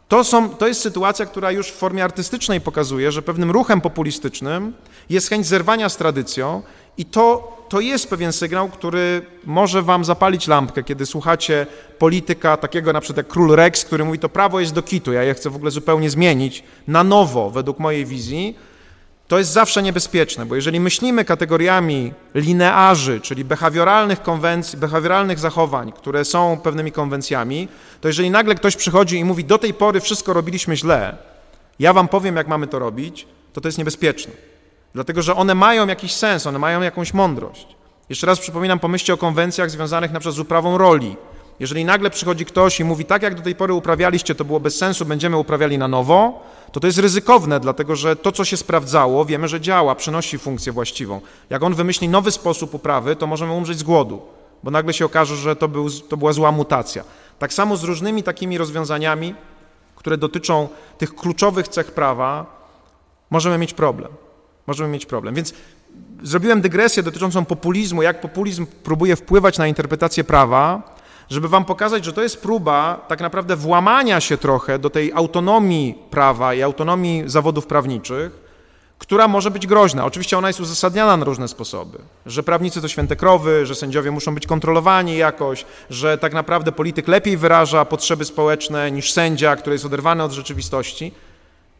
To, są, to jest sytuacja, która już w formie artystycznej pokazuje, że pewnym ruchem populistycznym jest chęć zerwania z tradycją i to, to jest pewien sygnał, który może wam zapalić lampkę, kiedy słuchacie polityka takiego na przykład jak król Rex, który mówi, to prawo jest do kitu, ja je chcę w ogóle zupełnie zmienić na nowo, według mojej wizji, to jest zawsze niebezpieczne, bo jeżeli myślimy kategoriami linearzy, czyli behawioralnych konwencji, behawioralnych zachowań, które są pewnymi konwencjami, to jeżeli nagle ktoś przychodzi i mówi, do tej pory wszystko robiliśmy źle, ja wam powiem, jak mamy to robić, to to jest niebezpieczne. Dlatego, że one mają jakiś sens, one mają jakąś mądrość. Jeszcze raz przypominam, pomyślcie o konwencjach związanych na przykład z uprawą roli. Jeżeli nagle przychodzi ktoś i mówi, tak jak do tej pory uprawialiście, to było bez sensu, będziemy uprawiali na nowo, to to jest ryzykowne, dlatego że to, co się sprawdzało, wiemy, że działa, przynosi funkcję właściwą. Jak on wymyśli nowy sposób uprawy, to możemy umrzeć z głodu, bo nagle się okaże, że to, był, to była zła mutacja. Tak samo z różnymi takimi rozwiązaniami, które dotyczą tych kluczowych cech prawa, możemy mieć problem. Możemy mieć problem. Więc zrobiłem dygresję dotyczącą populizmu, jak populizm próbuje wpływać na interpretację prawa, żeby wam pokazać, że to jest próba tak naprawdę włamania się trochę do tej autonomii prawa i autonomii zawodów prawniczych, która może być groźna. Oczywiście ona jest uzasadniana na różne sposoby, że prawnicy to święte krowy, że sędziowie muszą być kontrolowani jakoś, że tak naprawdę polityk lepiej wyraża potrzeby społeczne niż sędzia, który jest oderwany od rzeczywistości.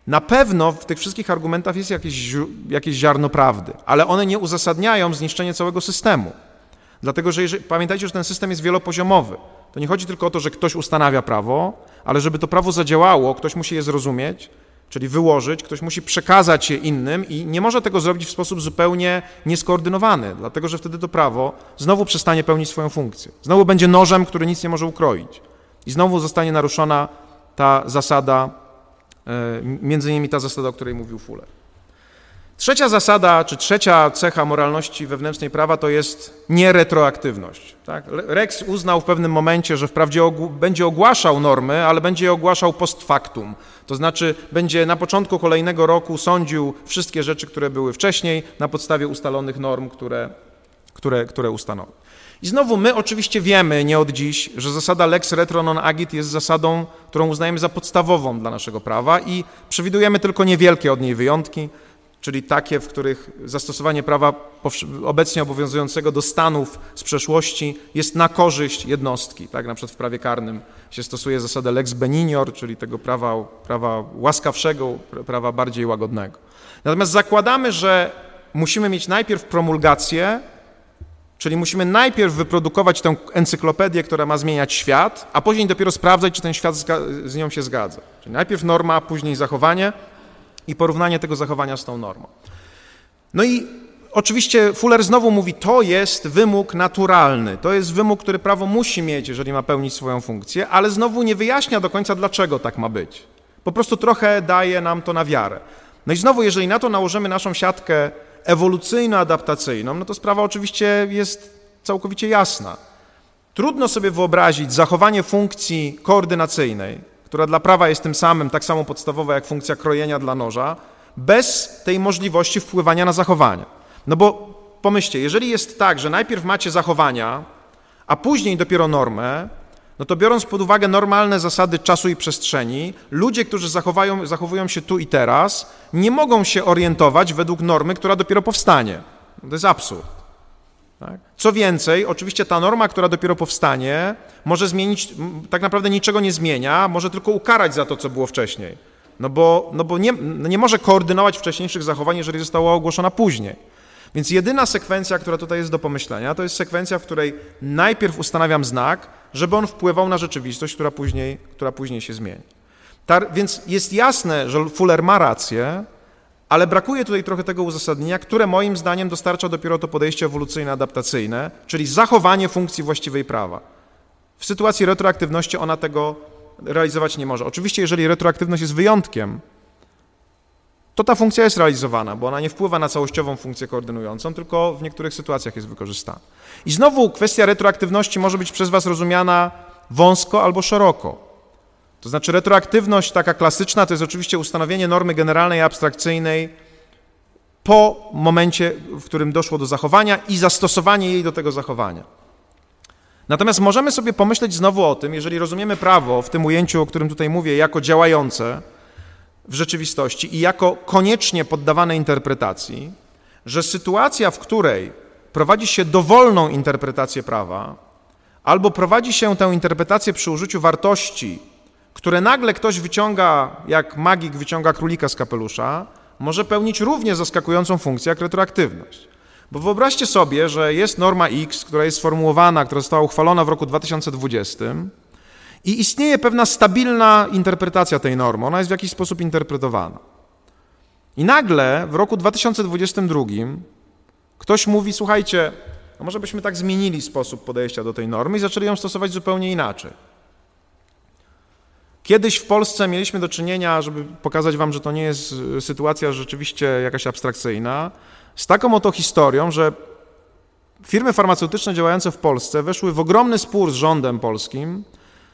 Na pewno w tych wszystkich argumentach jest jakieś, jakieś ziarno prawdy, ale one nie uzasadniają zniszczenia całego systemu. Dlatego, że jeżeli, pamiętajcie, że ten system jest wielopoziomowy. To nie chodzi tylko o to, że ktoś ustanawia prawo, ale żeby to prawo zadziałało, ktoś musi je zrozumieć, czyli wyłożyć, ktoś musi przekazać je innym i nie może tego zrobić w sposób zupełnie nieskoordynowany, dlatego że wtedy to prawo znowu przestanie pełnić swoją funkcję. Znowu będzie nożem, który nic nie może ukroić. I znowu zostanie naruszona ta zasada, e, między innymi ta zasada, o której mówił Fuller. Trzecia zasada, czy trzecia cecha moralności wewnętrznej prawa to jest nieretroaktywność. Tak? Rex uznał w pewnym momencie, że wprawdzie będzie ogłaszał normy, ale będzie je ogłaszał post factum. To znaczy będzie na początku kolejnego roku sądził wszystkie rzeczy, które były wcześniej na podstawie ustalonych norm, które, które, które ustanowił. I znowu my oczywiście wiemy, nie od dziś, że zasada lex retro non agit jest zasadą, którą uznajemy za podstawową dla naszego prawa i przewidujemy tylko niewielkie od niej wyjątki czyli takie, w których zastosowanie prawa obecnie obowiązującego do stanów z przeszłości jest na korzyść jednostki. Tak? Na przykład w prawie karnym się stosuje zasadę lex beninior, czyli tego prawa, prawa łaskawszego, prawa bardziej łagodnego. Natomiast zakładamy, że musimy mieć najpierw promulgację Czyli musimy najpierw wyprodukować tę encyklopedię, która ma zmieniać świat, a później dopiero sprawdzać, czy ten świat z nią się zgadza. Czyli najpierw norma, później zachowanie i porównanie tego zachowania z tą normą. No i oczywiście Fuller znowu mówi, to jest wymóg naturalny, to jest wymóg, który prawo musi mieć, jeżeli ma pełnić swoją funkcję, ale znowu nie wyjaśnia do końca, dlaczego tak ma być. Po prostu trochę daje nam to na wiarę. No i znowu, jeżeli na to nałożymy naszą siatkę ewolucyjno-adaptacyjną, no to sprawa oczywiście jest całkowicie jasna. Trudno sobie wyobrazić zachowanie funkcji koordynacyjnej, która dla prawa jest tym samym, tak samo podstawowa jak funkcja krojenia dla noża, bez tej możliwości wpływania na zachowania. No bo pomyślcie, jeżeli jest tak, że najpierw macie zachowania, a później dopiero normę, no to biorąc pod uwagę normalne zasady czasu i przestrzeni, ludzie, którzy zachowają, zachowują się tu i teraz, nie mogą się orientować według normy, która dopiero powstanie. To jest absurd. Tak? Co więcej, oczywiście ta norma, która dopiero powstanie, może zmienić, tak naprawdę niczego nie zmienia, może tylko ukarać za to, co było wcześniej. No bo, no bo nie, nie może koordynować wcześniejszych zachowań, jeżeli została ogłoszona później. Więc jedyna sekwencja, która tutaj jest do pomyślenia, to jest sekwencja, w której najpierw ustanawiam znak, żeby on wpływał na rzeczywistość, która później, która później się zmieni. więc jest jasne, że Fuller ma rację, ale brakuje tutaj trochę tego uzasadnienia, które moim zdaniem dostarcza dopiero to podejście ewolucyjne, adaptacyjne, czyli zachowanie funkcji właściwej prawa. W sytuacji retroaktywności ona tego realizować nie może. Oczywiście, jeżeli retroaktywność jest wyjątkiem, to ta funkcja jest realizowana, bo ona nie wpływa na całościową funkcję koordynującą, tylko w niektórych sytuacjach jest wykorzystana. I znowu kwestia retroaktywności może być przez Was rozumiana wąsko albo szeroko. To znaczy retroaktywność taka klasyczna to jest oczywiście ustanowienie normy generalnej abstrakcyjnej po momencie, w którym doszło do zachowania i zastosowanie jej do tego zachowania. Natomiast możemy sobie pomyśleć znowu o tym, jeżeli rozumiemy prawo w tym ujęciu, o którym tutaj mówię, jako działające, w rzeczywistości i jako koniecznie poddawane interpretacji, że sytuacja, w której prowadzi się dowolną interpretację prawa, albo prowadzi się tę interpretację przy użyciu wartości, które nagle ktoś wyciąga, jak magik wyciąga królika z kapelusza, może pełnić równie zaskakującą funkcję jak retroaktywność. Bo wyobraźcie sobie, że jest norma X, która jest sformułowana, która została uchwalona w roku 2020, i istnieje pewna stabilna interpretacja tej normy, ona jest w jakiś sposób interpretowana. I nagle w roku 2022 ktoś mówi: Słuchajcie, a może byśmy tak zmienili sposób podejścia do tej normy i zaczęli ją stosować zupełnie inaczej. Kiedyś w Polsce mieliśmy do czynienia, żeby pokazać Wam, że to nie jest sytuacja rzeczywiście jakaś abstrakcyjna, z taką oto historią, że firmy farmaceutyczne działające w Polsce weszły w ogromny spór z rządem polskim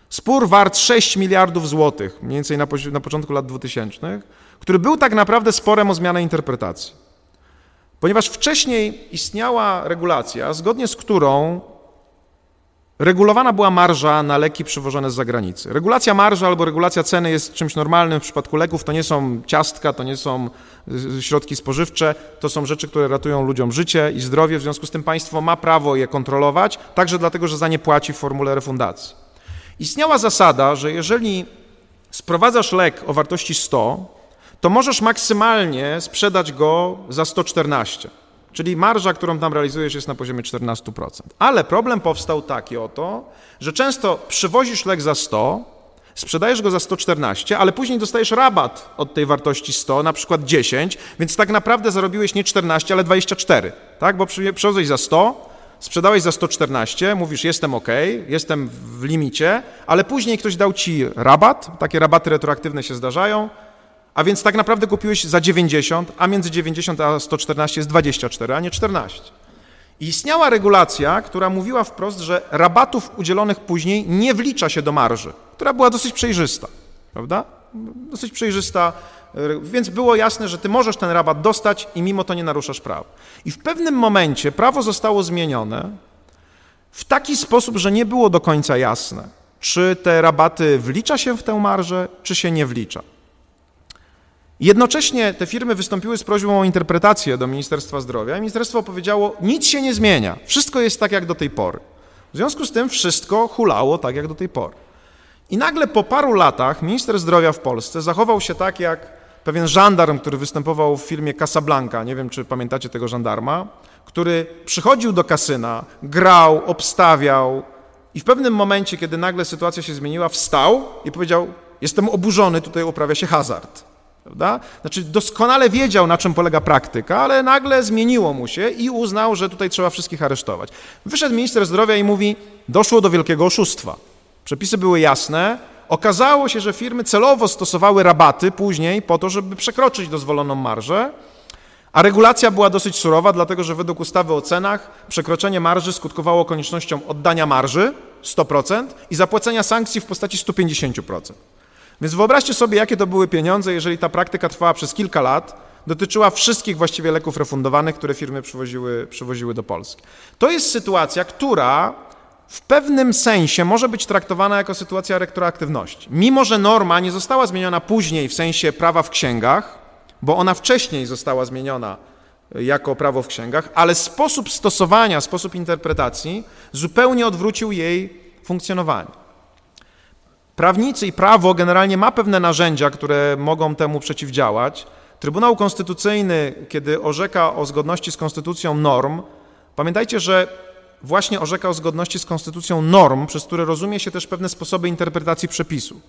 Spór wart 6 miliardów złotych, mniej więcej na, na początku lat 2000, który był tak naprawdę sporem o zmianę interpretacji. Ponieważ wcześniej istniała regulacja, zgodnie z którą regulowana była marża na leki przywożone z zagranicy. Regulacja marży albo regulacja ceny jest czymś normalnym w przypadku leków. To nie są ciastka, to nie są y, środki spożywcze, to są rzeczy, które ratują ludziom życie i zdrowie. W związku z tym państwo ma prawo je kontrolować, także dlatego, że za nie płaci w formule refundacji. Istniała zasada, że jeżeli sprowadzasz lek o wartości 100, to możesz maksymalnie sprzedać go za 114. Czyli marża, którą tam realizujesz, jest na poziomie 14%. Ale problem powstał taki oto, że często przywozisz lek za 100, sprzedajesz go za 114, ale później dostajesz rabat od tej wartości 100, na przykład 10, więc tak naprawdę zarobiłeś nie 14, ale 24, tak? Bo przywiozłeś za 100, sprzedałeś za 114, mówisz jestem ok, jestem w limicie, ale później ktoś dał ci rabat, takie rabaty retroaktywne się zdarzają, a więc tak naprawdę kupiłeś za 90, a między 90 a 114 jest 24, a nie 14. I istniała regulacja, która mówiła wprost, że rabatów udzielonych później nie wlicza się do marży, która była dosyć przejrzysta, prawda? Dosyć przejrzysta, więc było jasne, że ty możesz ten rabat dostać i mimo to nie naruszasz prawa. I w pewnym momencie prawo zostało zmienione w taki sposób, że nie było do końca jasne, czy te rabaty wlicza się w tę marżę, czy się nie wlicza. Jednocześnie te firmy wystąpiły z prośbą o interpretację do Ministerstwa Zdrowia i ministerstwo powiedziało, nic się nie zmienia, wszystko jest tak jak do tej pory. W związku z tym wszystko hulało tak jak do tej pory. I nagle po paru latach minister zdrowia w Polsce zachował się tak jak pewien żandarm, który występował w filmie Casablanca, nie wiem czy pamiętacie tego żandarma, który przychodził do kasyna, grał, obstawiał i w pewnym momencie, kiedy nagle sytuacja się zmieniła, wstał i powiedział: Jestem oburzony, tutaj uprawia się hazard. Prawda? Znaczy, doskonale wiedział, na czym polega praktyka, ale nagle zmieniło mu się i uznał, że tutaj trzeba wszystkich aresztować. Wyszedł minister zdrowia i mówi: Doszło do wielkiego oszustwa. Przepisy były jasne. Okazało się, że firmy celowo stosowały rabaty później po to, żeby przekroczyć dozwoloną marżę, a regulacja była dosyć surowa, dlatego że według ustawy o cenach przekroczenie marży skutkowało koniecznością oddania marży 100% i zapłacenia sankcji w postaci 150%. Więc wyobraźcie sobie, jakie to były pieniądze, jeżeli ta praktyka trwała przez kilka lat, dotyczyła wszystkich właściwie leków refundowanych, które firmy przywoziły, przywoziły do Polski. To jest sytuacja, która w pewnym sensie może być traktowana jako sytuacja retroaktywności. Mimo, że norma nie została zmieniona później w sensie prawa w księgach, bo ona wcześniej została zmieniona jako prawo w księgach, ale sposób stosowania, sposób interpretacji zupełnie odwrócił jej funkcjonowanie. Prawnicy i prawo generalnie ma pewne narzędzia, które mogą temu przeciwdziałać. Trybunał Konstytucyjny, kiedy orzeka o zgodności z konstytucją norm, pamiętajcie, że właśnie orzeka o zgodności z konstytucją norm, przez które rozumie się też pewne sposoby interpretacji przepisu.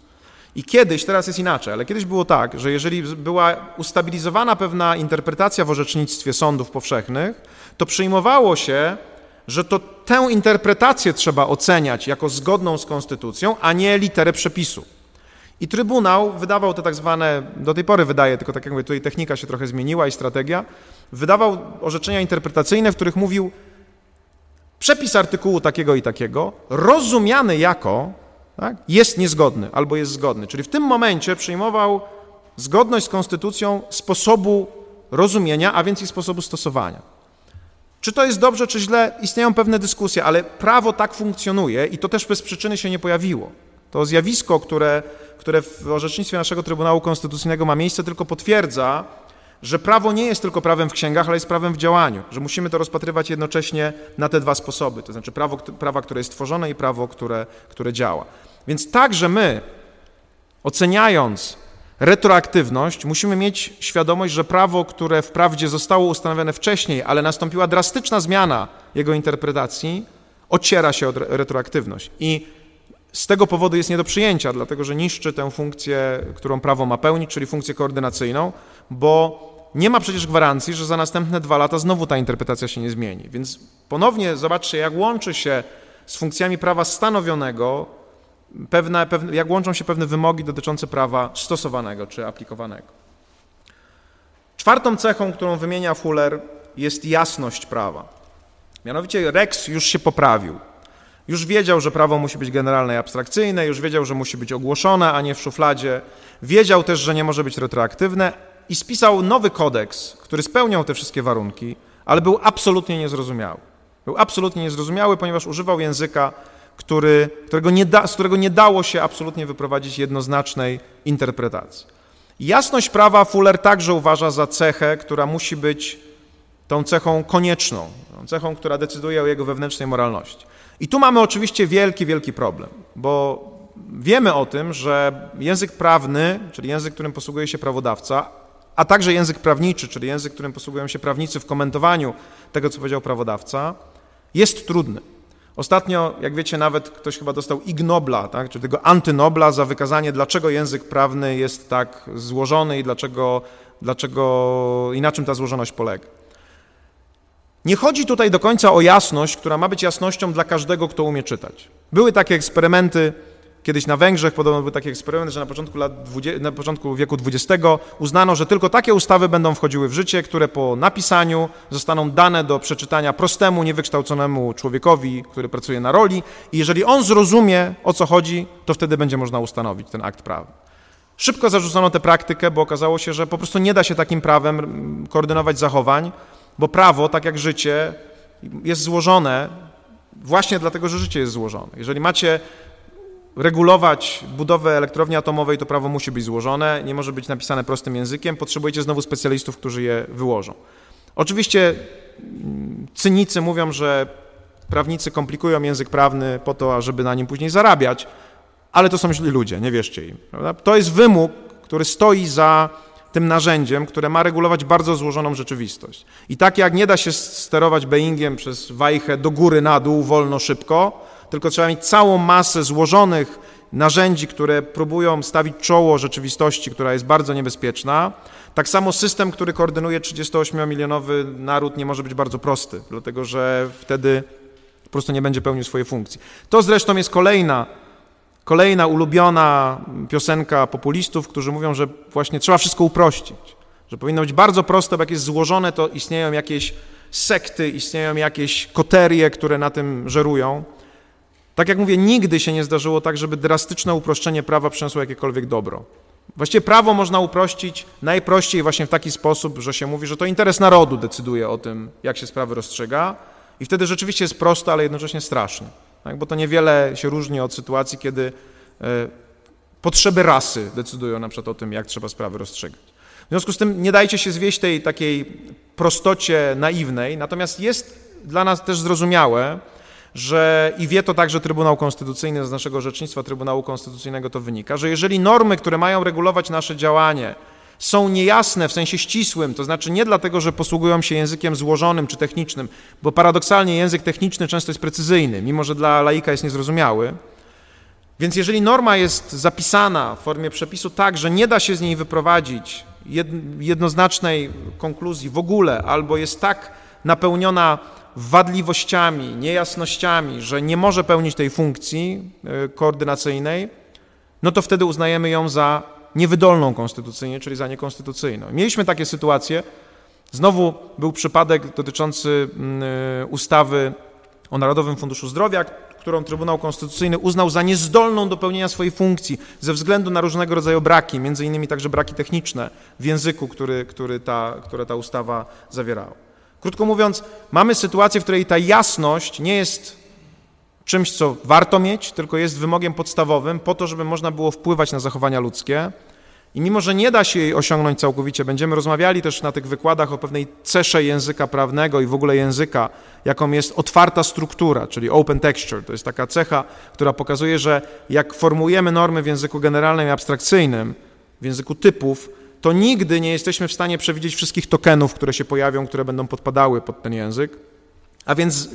I kiedyś, teraz jest inaczej, ale kiedyś było tak, że jeżeli była ustabilizowana pewna interpretacja w orzecznictwie sądów powszechnych, to przyjmowało się, że to tę interpretację trzeba oceniać jako zgodną z konstytucją, a nie literę przepisu. I Trybunał wydawał te tak zwane, do tej pory wydaje, tylko tak jak mówię, tutaj technika się trochę zmieniła i strategia, wydawał orzeczenia interpretacyjne, w których mówił przepis artykułu takiego i takiego, rozumiany jako, tak, jest niezgodny albo jest zgodny. Czyli w tym momencie przyjmował zgodność z konstytucją sposobu rozumienia, a więc i sposobu stosowania. Czy to jest dobrze, czy źle, istnieją pewne dyskusje, ale prawo tak funkcjonuje i to też bez przyczyny się nie pojawiło. To zjawisko, które, które w orzecznictwie naszego Trybunału Konstytucyjnego ma miejsce, tylko potwierdza, że prawo nie jest tylko prawem w księgach, ale jest prawem w działaniu, że musimy to rozpatrywać jednocześnie na te dwa sposoby, to znaczy prawo, prawa, które jest tworzone i prawo, które, które działa. Więc także my, oceniając retroaktywność, musimy mieć świadomość, że prawo, które wprawdzie zostało ustanowione wcześniej, ale nastąpiła drastyczna zmiana jego interpretacji, ociera się od retroaktywność. I z tego powodu jest nie do przyjęcia, dlatego że niszczy tę funkcję, którą prawo ma pełnić, czyli funkcję koordynacyjną, bo nie ma przecież gwarancji, że za następne dwa lata znowu ta interpretacja się nie zmieni. Więc ponownie zobaczcie, jak łączy się z funkcjami prawa stanowionego pewne, pewne, jak łączą się pewne wymogi dotyczące prawa stosowanego czy aplikowanego. Czwartą cechą, którą wymienia Fuller, jest jasność prawa. Mianowicie Rex już się poprawił. Już wiedział, że prawo musi być generalne i abstrakcyjne, już wiedział, że musi być ogłoszone, a nie w szufladzie. Wiedział też, że nie może być retroaktywne i spisał nowy kodeks, który spełniał te wszystkie warunki, ale był absolutnie niezrozumiały. Był absolutnie niezrozumiały, ponieważ używał języka, który, którego nie da, z którego nie dało się absolutnie wyprowadzić jednoznacznej interpretacji. Jasność prawa Fuller także uważa za cechę, która musi być tą cechą konieczną, tą cechą, która decyduje o jego wewnętrznej moralności. I tu mamy oczywiście wielki, wielki problem, bo wiemy o tym, że język prawny, czyli język, którym posługuje się prawodawca, a także język prawniczy, czyli język, którym posługują się prawnicy w komentowaniu tego, co powiedział prawodawca, jest trudny. Ostatnio, jak wiecie, nawet ktoś chyba dostał ignobla, tak, czyli tego antynobla za wykazanie, dlaczego język prawny jest tak złożony i dlaczego, dlaczego i na czym ta złożoność polega. Nie chodzi tutaj do końca o jasność, która ma być jasnością dla każdego, kto umie czytać. Były takie eksperymenty Kiedyś na Węgrzech podobno był taki eksperyment, że na początku, lat 20, na początku wieku XX uznano, że tylko takie ustawy będą wchodziły w życie, które po napisaniu zostaną dane do przeczytania prostemu, niewykształconemu człowiekowi, który pracuje na roli i jeżeli on zrozumie, o co chodzi, to wtedy będzie można ustanowić ten akt prawny. Szybko zarzucono tę praktykę, bo okazało się, że po prostu nie da się takim prawem mm, koordynować zachowań, bo prawo, tak jak życie, jest złożone właśnie dlatego, że życie jest złożone. Jeżeli macie regulować budowę elektrowni atomowej, to prawo musi być złożone, nie może być napisane prostym językiem, potrzebujecie znowu specjalistów, którzy je wyłożą. Oczywiście mm, cynicy mówią, że prawnicy komplikują język prawny po to, żeby na nim później zarabiać, ale to są źli ludzie, nie wierzcie im. Prawda? To jest wymóg, który stoi za tym narzędziem, które ma regulować bardzo złożoną rzeczywistość. I tak jak nie da się sterować Boeingiem przez wajchę do góry, na dół, wolno, szybko, tylko trzeba mieć całą masę złożonych narzędzi, które próbują stawić czoło rzeczywistości, która jest bardzo niebezpieczna. Tak samo system, który koordynuje 38-milionowy naród nie może być bardzo prosty, dlatego że wtedy po prostu nie będzie pełnił swojej funkcji. To zresztą jest kolejna Kolejna ulubiona piosenka populistów, którzy mówią, że właśnie trzeba wszystko uprościć, że powinno być bardzo proste, bo jak jest złożone, to istnieją jakieś sekty, istnieją jakieś koterie, które na tym żerują. Tak jak mówię, nigdy się nie zdarzyło tak, żeby drastyczne uproszczenie prawa przyniosło jakiekolwiek dobro. Właściwie prawo można uprościć najprościej właśnie w taki sposób, że się mówi, że to interes narodu decyduje o tym, jak się sprawy rozstrzyga i wtedy rzeczywiście jest proste, ale jednocześnie straszne tak? bo to niewiele się różni od sytuacji, kiedy e, potrzeby rasy decydują na przykład o tym, jak trzeba sprawy rozstrzygać. W związku z tym nie dajcie się zwieść tej takiej prostocie naiwnej, natomiast jest dla nas też zrozumiałe, że i wie to także Trybunał Konstytucyjny z naszego orzecznictwa Trybunału Konstytucyjnego to wynika, że jeżeli normy, które mają regulować nasze działanie, są niejasne w sensie ścisłym, to znaczy nie dlatego, że posługują się językiem złożonym czy technicznym, bo paradoksalnie język techniczny często jest precyzyjny, mimo że dla laika jest niezrozumiały. Więc jeżeli norma jest zapisana w formie przepisu tak, że nie da się z niej wyprowadzić jednoznacznej konkluzji w ogóle, albo jest tak napełniona wadliwościami, niejasnościami, że nie może pełnić tej funkcji e, koordynacyjnej, no to wtedy uznajemy ją za niewydolną konstytucyjnie, czyli za niekonstytucyjną. Mieliśmy takie sytuacje. Znowu był przypadek dotyczący mm, y, ustawy o Narodowym Funduszu Zdrowia, którą Trybunał Konstytucyjny uznał za niezdolną do pełnienia swojej funkcji ze względu na różnego rodzaju braki, między innymi także braki techniczne w języku, który, który ta, które ta ustawa zawierała. Krótko mówiąc, mamy sytuację, w której ta jasność nie jest czymś, co warto mieć, tylko jest wymogiem podstawowym po to, żeby można było wpływać na zachowania ludzkie. I mimo, że nie da się jej osiągnąć całkowicie, będziemy rozmawiali też na tych wykładach o pewnej cesze języka prawnego i w ogóle języka, jaką jest otwarta struktura, czyli open texture. To jest taka cecha, która pokazuje, że jak formułujemy normy w języku generalnym i abstrakcyjnym, w języku typów, to nigdy nie jesteśmy w stanie przewidzieć wszystkich tokenów, które się pojawią, które będą podpadały pod ten język. A więc y,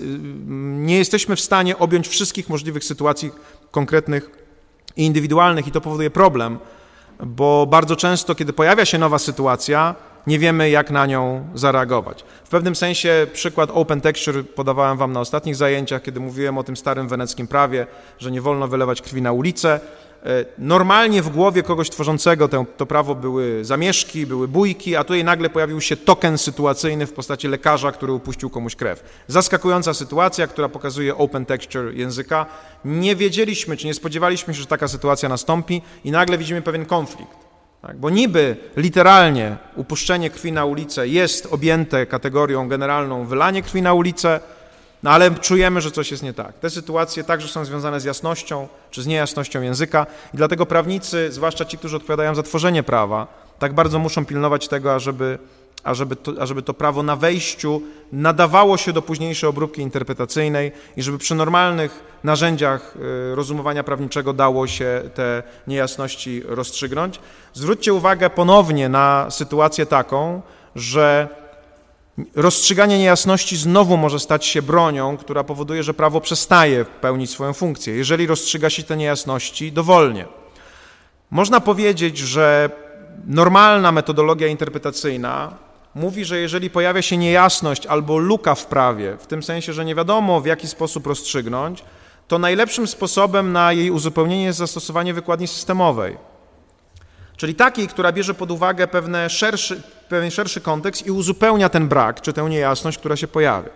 nie jesteśmy w stanie objąć wszystkich możliwych sytuacji konkretnych i indywidualnych, i to powoduje problem, bo bardzo często, kiedy pojawia się nowa sytuacja, nie wiemy, jak na nią zareagować. W pewnym sensie przykład Open Texture podawałem Wam na ostatnich zajęciach, kiedy mówiłem o tym starym weneckim prawie, że nie wolno wylewać krwi na ulicę. E, normalnie w głowie kogoś tworzącego to, to prawo były zamieszki, były bójki, a tutaj nagle pojawił się token sytuacyjny w postaci lekarza, który upuścił komuś krew. Zaskakująca sytuacja, która pokazuje open texture języka. Nie wiedzieliśmy, czy nie spodziewaliśmy się, że taka sytuacja nastąpi i nagle widzimy pewien konflikt. Tak, bo niby literalnie upuszczenie krwi na ulicę jest objęte kategorią generalną wylanie krwi na ulicę, no ale czujemy, że coś jest nie tak. Te sytuacje także są związane z jasnością czy z niejasnością języka i dlatego prawnicy, zwłaszcza ci, którzy odpowiadają za tworzenie prawa, tak bardzo muszą pilnować tego, ażeby, ażeby, to, ażeby to prawo na wejściu nadawało się do późniejszej obróbki interpretacyjnej i żeby przy normalnych narzędziach y, rozumowania prawniczego dało się te niejasności rozstrzygnąć. Zwróćcie uwagę ponownie na sytuację taką, że Rozstrzyganie niejasności znowu może stać się bronią, która powoduje, że prawo przestaje pełnić swoją funkcję, jeżeli rozstrzyga się te niejasności dowolnie. Można powiedzieć, że normalna metodologia interpretacyjna mówi, że jeżeli pojawia się niejasność albo luka w prawie, w tym sensie, że nie wiadomo w jaki sposób rozstrzygnąć, to najlepszym sposobem na jej uzupełnienie jest zastosowanie wykładni systemowej czyli takiej, która bierze pod uwagę pewne szerszy, pewien szerszy kontekst i uzupełnia ten brak czy tę niejasność, która się pojawia.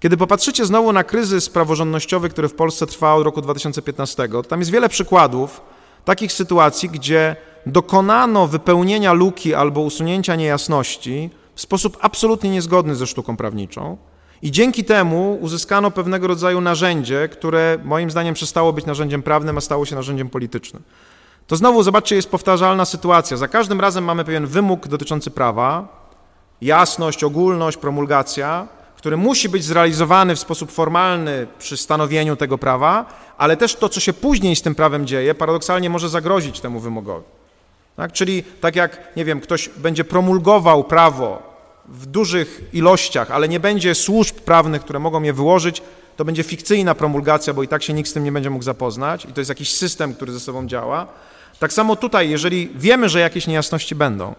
Kiedy popatrzycie znowu na kryzys praworządnościowy, który w Polsce trwa od roku 2015, to tam jest wiele przykładów takich sytuacji, gdzie dokonano wypełnienia luki albo usunięcia niejasności w sposób absolutnie niezgodny ze sztuką prawniczą. I dzięki temu uzyskano pewnego rodzaju narzędzie, które moim zdaniem przestało być narzędziem prawnym, a stało się narzędziem politycznym to znowu zobaczcie, jest powtarzalna sytuacja. Za każdym razem mamy pewien wymóg dotyczący prawa, jasność, ogólność, promulgacja, który musi być zrealizowany w sposób formalny przy stanowieniu tego prawa, ale też to, co się później z tym prawem dzieje, paradoksalnie może zagrozić temu wymogowi. Tak? Czyli tak jak, nie wiem, ktoś będzie promulgował prawo w dużych ilościach, ale nie będzie służb prawnych, które mogą je wyłożyć, to będzie fikcyjna promulgacja, bo i tak się nikt z tym nie będzie mógł zapoznać i to jest jakiś system, który ze sobą działa. Tak samo tutaj, jeżeli wiemy, że jakieś niejasności będą,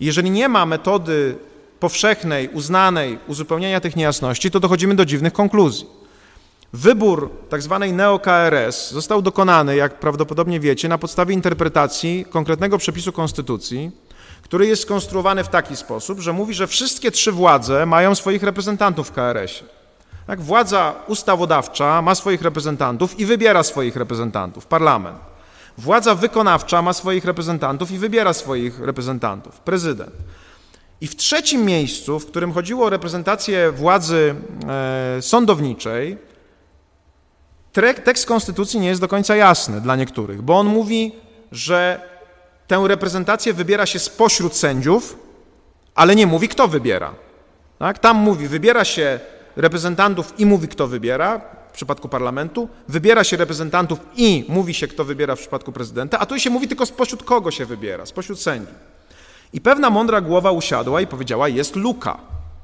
jeżeli nie ma metody powszechnej, uznanej uzupełnienia tych niejasności, to dochodzimy do dziwnych konkluzji. Wybór tzw. Tak neo-KRS został dokonany, jak prawdopodobnie wiecie, na podstawie interpretacji konkretnego przepisu Konstytucji, który jest skonstruowany w taki sposób, że mówi, że wszystkie trzy władze mają swoich reprezentantów w KRS-ie. Tak, władza ustawodawcza ma swoich reprezentantów i wybiera swoich reprezentantów, parlament. Władza wykonawcza ma swoich reprezentantów i wybiera swoich reprezentantów, prezydent. I w trzecim miejscu, w którym chodziło o reprezentację władzy e, sądowniczej, tekst konstytucji nie jest do końca jasny dla niektórych, bo on mówi, że tę reprezentację wybiera się spośród sędziów, ale nie mówi, kto wybiera. Tak? Tam mówi, wybiera się reprezentantów i mówi, kto wybiera w przypadku parlamentu, wybiera się reprezentantów i mówi się, kto wybiera w przypadku prezydenta, a tu się mówi tylko spośród kogo się wybiera, spośród sędziów. I pewna mądra głowa usiadła i powiedziała, jest luka.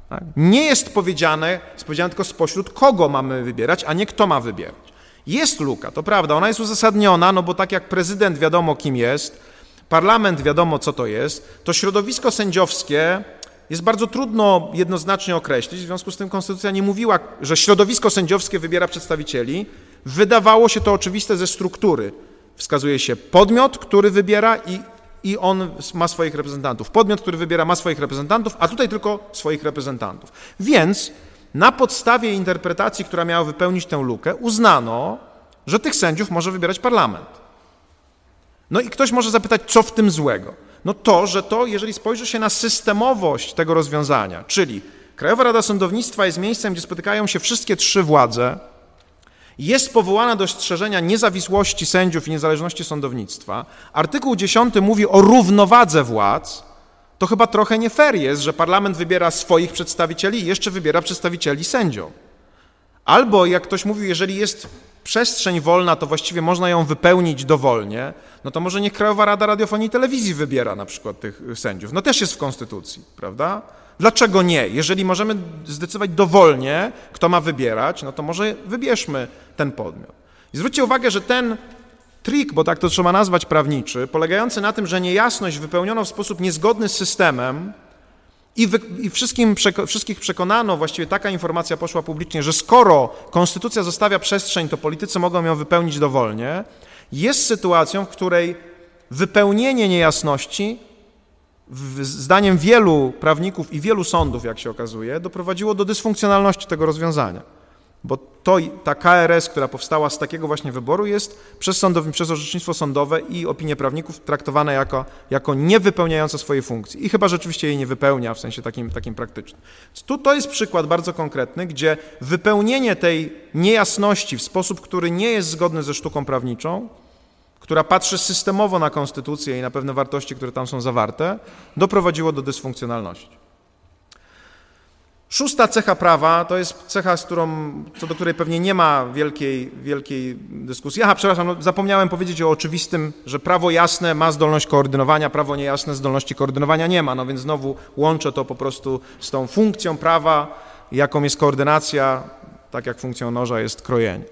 Tak? Nie jest powiedziane, jest powiedziane tylko spośród kogo mamy wybierać, a nie kto ma wybierać. Jest luka, to prawda, ona jest uzasadniona, no bo tak jak prezydent wiadomo kim jest, parlament wiadomo co to jest, to środowisko sędziowskie jest bardzo trudno jednoznacznie określić, w związku z tym konstytucja nie mówiła, że środowisko sędziowskie wybiera przedstawicieli. Wydawało się to oczywiste ze struktury. Wskazuje się podmiot, który wybiera i, i on ma swoich reprezentantów. Podmiot, który wybiera, ma swoich reprezentantów, a tutaj tylko swoich reprezentantów. Więc na podstawie interpretacji, która miała wypełnić tę lukę, uznano, że tych sędziów może wybierać parlament. No i ktoś może zapytać, co w tym złego? No to, że to, jeżeli spojrzy się na systemowość tego rozwiązania, czyli Krajowa Rada Sądownictwa jest miejscem, gdzie spotykają się wszystkie trzy władze, jest powołana do strzeżenia niezawisłości sędziów i niezależności sądownictwa. Artykuł 10 mówi o równowadze władz. To chyba trochę nie fair jest, że parlament wybiera swoich przedstawicieli i jeszcze wybiera przedstawicieli sędziów. Albo, jak ktoś mówił, jeżeli jest przestrzeń wolna, to właściwie można ją wypełnić dowolnie, no to może niech Krajowa Rada Radiofonii i Telewizji wybiera na przykład tych sędziów. No też jest w Konstytucji, prawda? Dlaczego nie? Jeżeli możemy zdecydować dowolnie, kto ma wybierać, no to może wybierzmy ten podmiot. I zwróćcie uwagę, że ten trik, bo tak to trzeba nazwać prawniczy, polegający na tym, że niejasność wypełniono w sposób niezgodny z systemem, i, wy, i wszystkim, wszystkich przekonano, właściwie taka informacja poszła publicznie, że skoro konstytucja zostawia przestrzeń, to politycy mogą ją wypełnić dowolnie, jest sytuacją, w której wypełnienie niejasności, zdaniem wielu prawników i wielu sądów, jak się okazuje, doprowadziło do dysfunkcjonalności tego rozwiązania bo to, ta KRS, która powstała z takiego właśnie wyboru, jest przez, sądow, przez orzecznictwo sądowe i opinię prawników traktowana jako, jako niewypełniająca swojej funkcji. I chyba rzeczywiście jej nie wypełnia w sensie takim, takim praktycznym. Tu to jest przykład bardzo konkretny, gdzie wypełnienie tej niejasności w sposób, który nie jest zgodny ze sztuką prawniczą, która patrzy systemowo na konstytucję i na pewne wartości, które tam są zawarte, doprowadziło do dysfunkcjonalności. Szósta cecha prawa to jest cecha, z którą, co do której pewnie nie ma wielkiej, wielkiej dyskusji. Aha, przepraszam, no, zapomniałem powiedzieć o oczywistym, że prawo jasne ma zdolność koordynowania, prawo niejasne zdolności koordynowania nie ma. No więc znowu łączę to po prostu z tą funkcją prawa, jaką jest koordynacja, tak jak funkcją noża jest krojenie.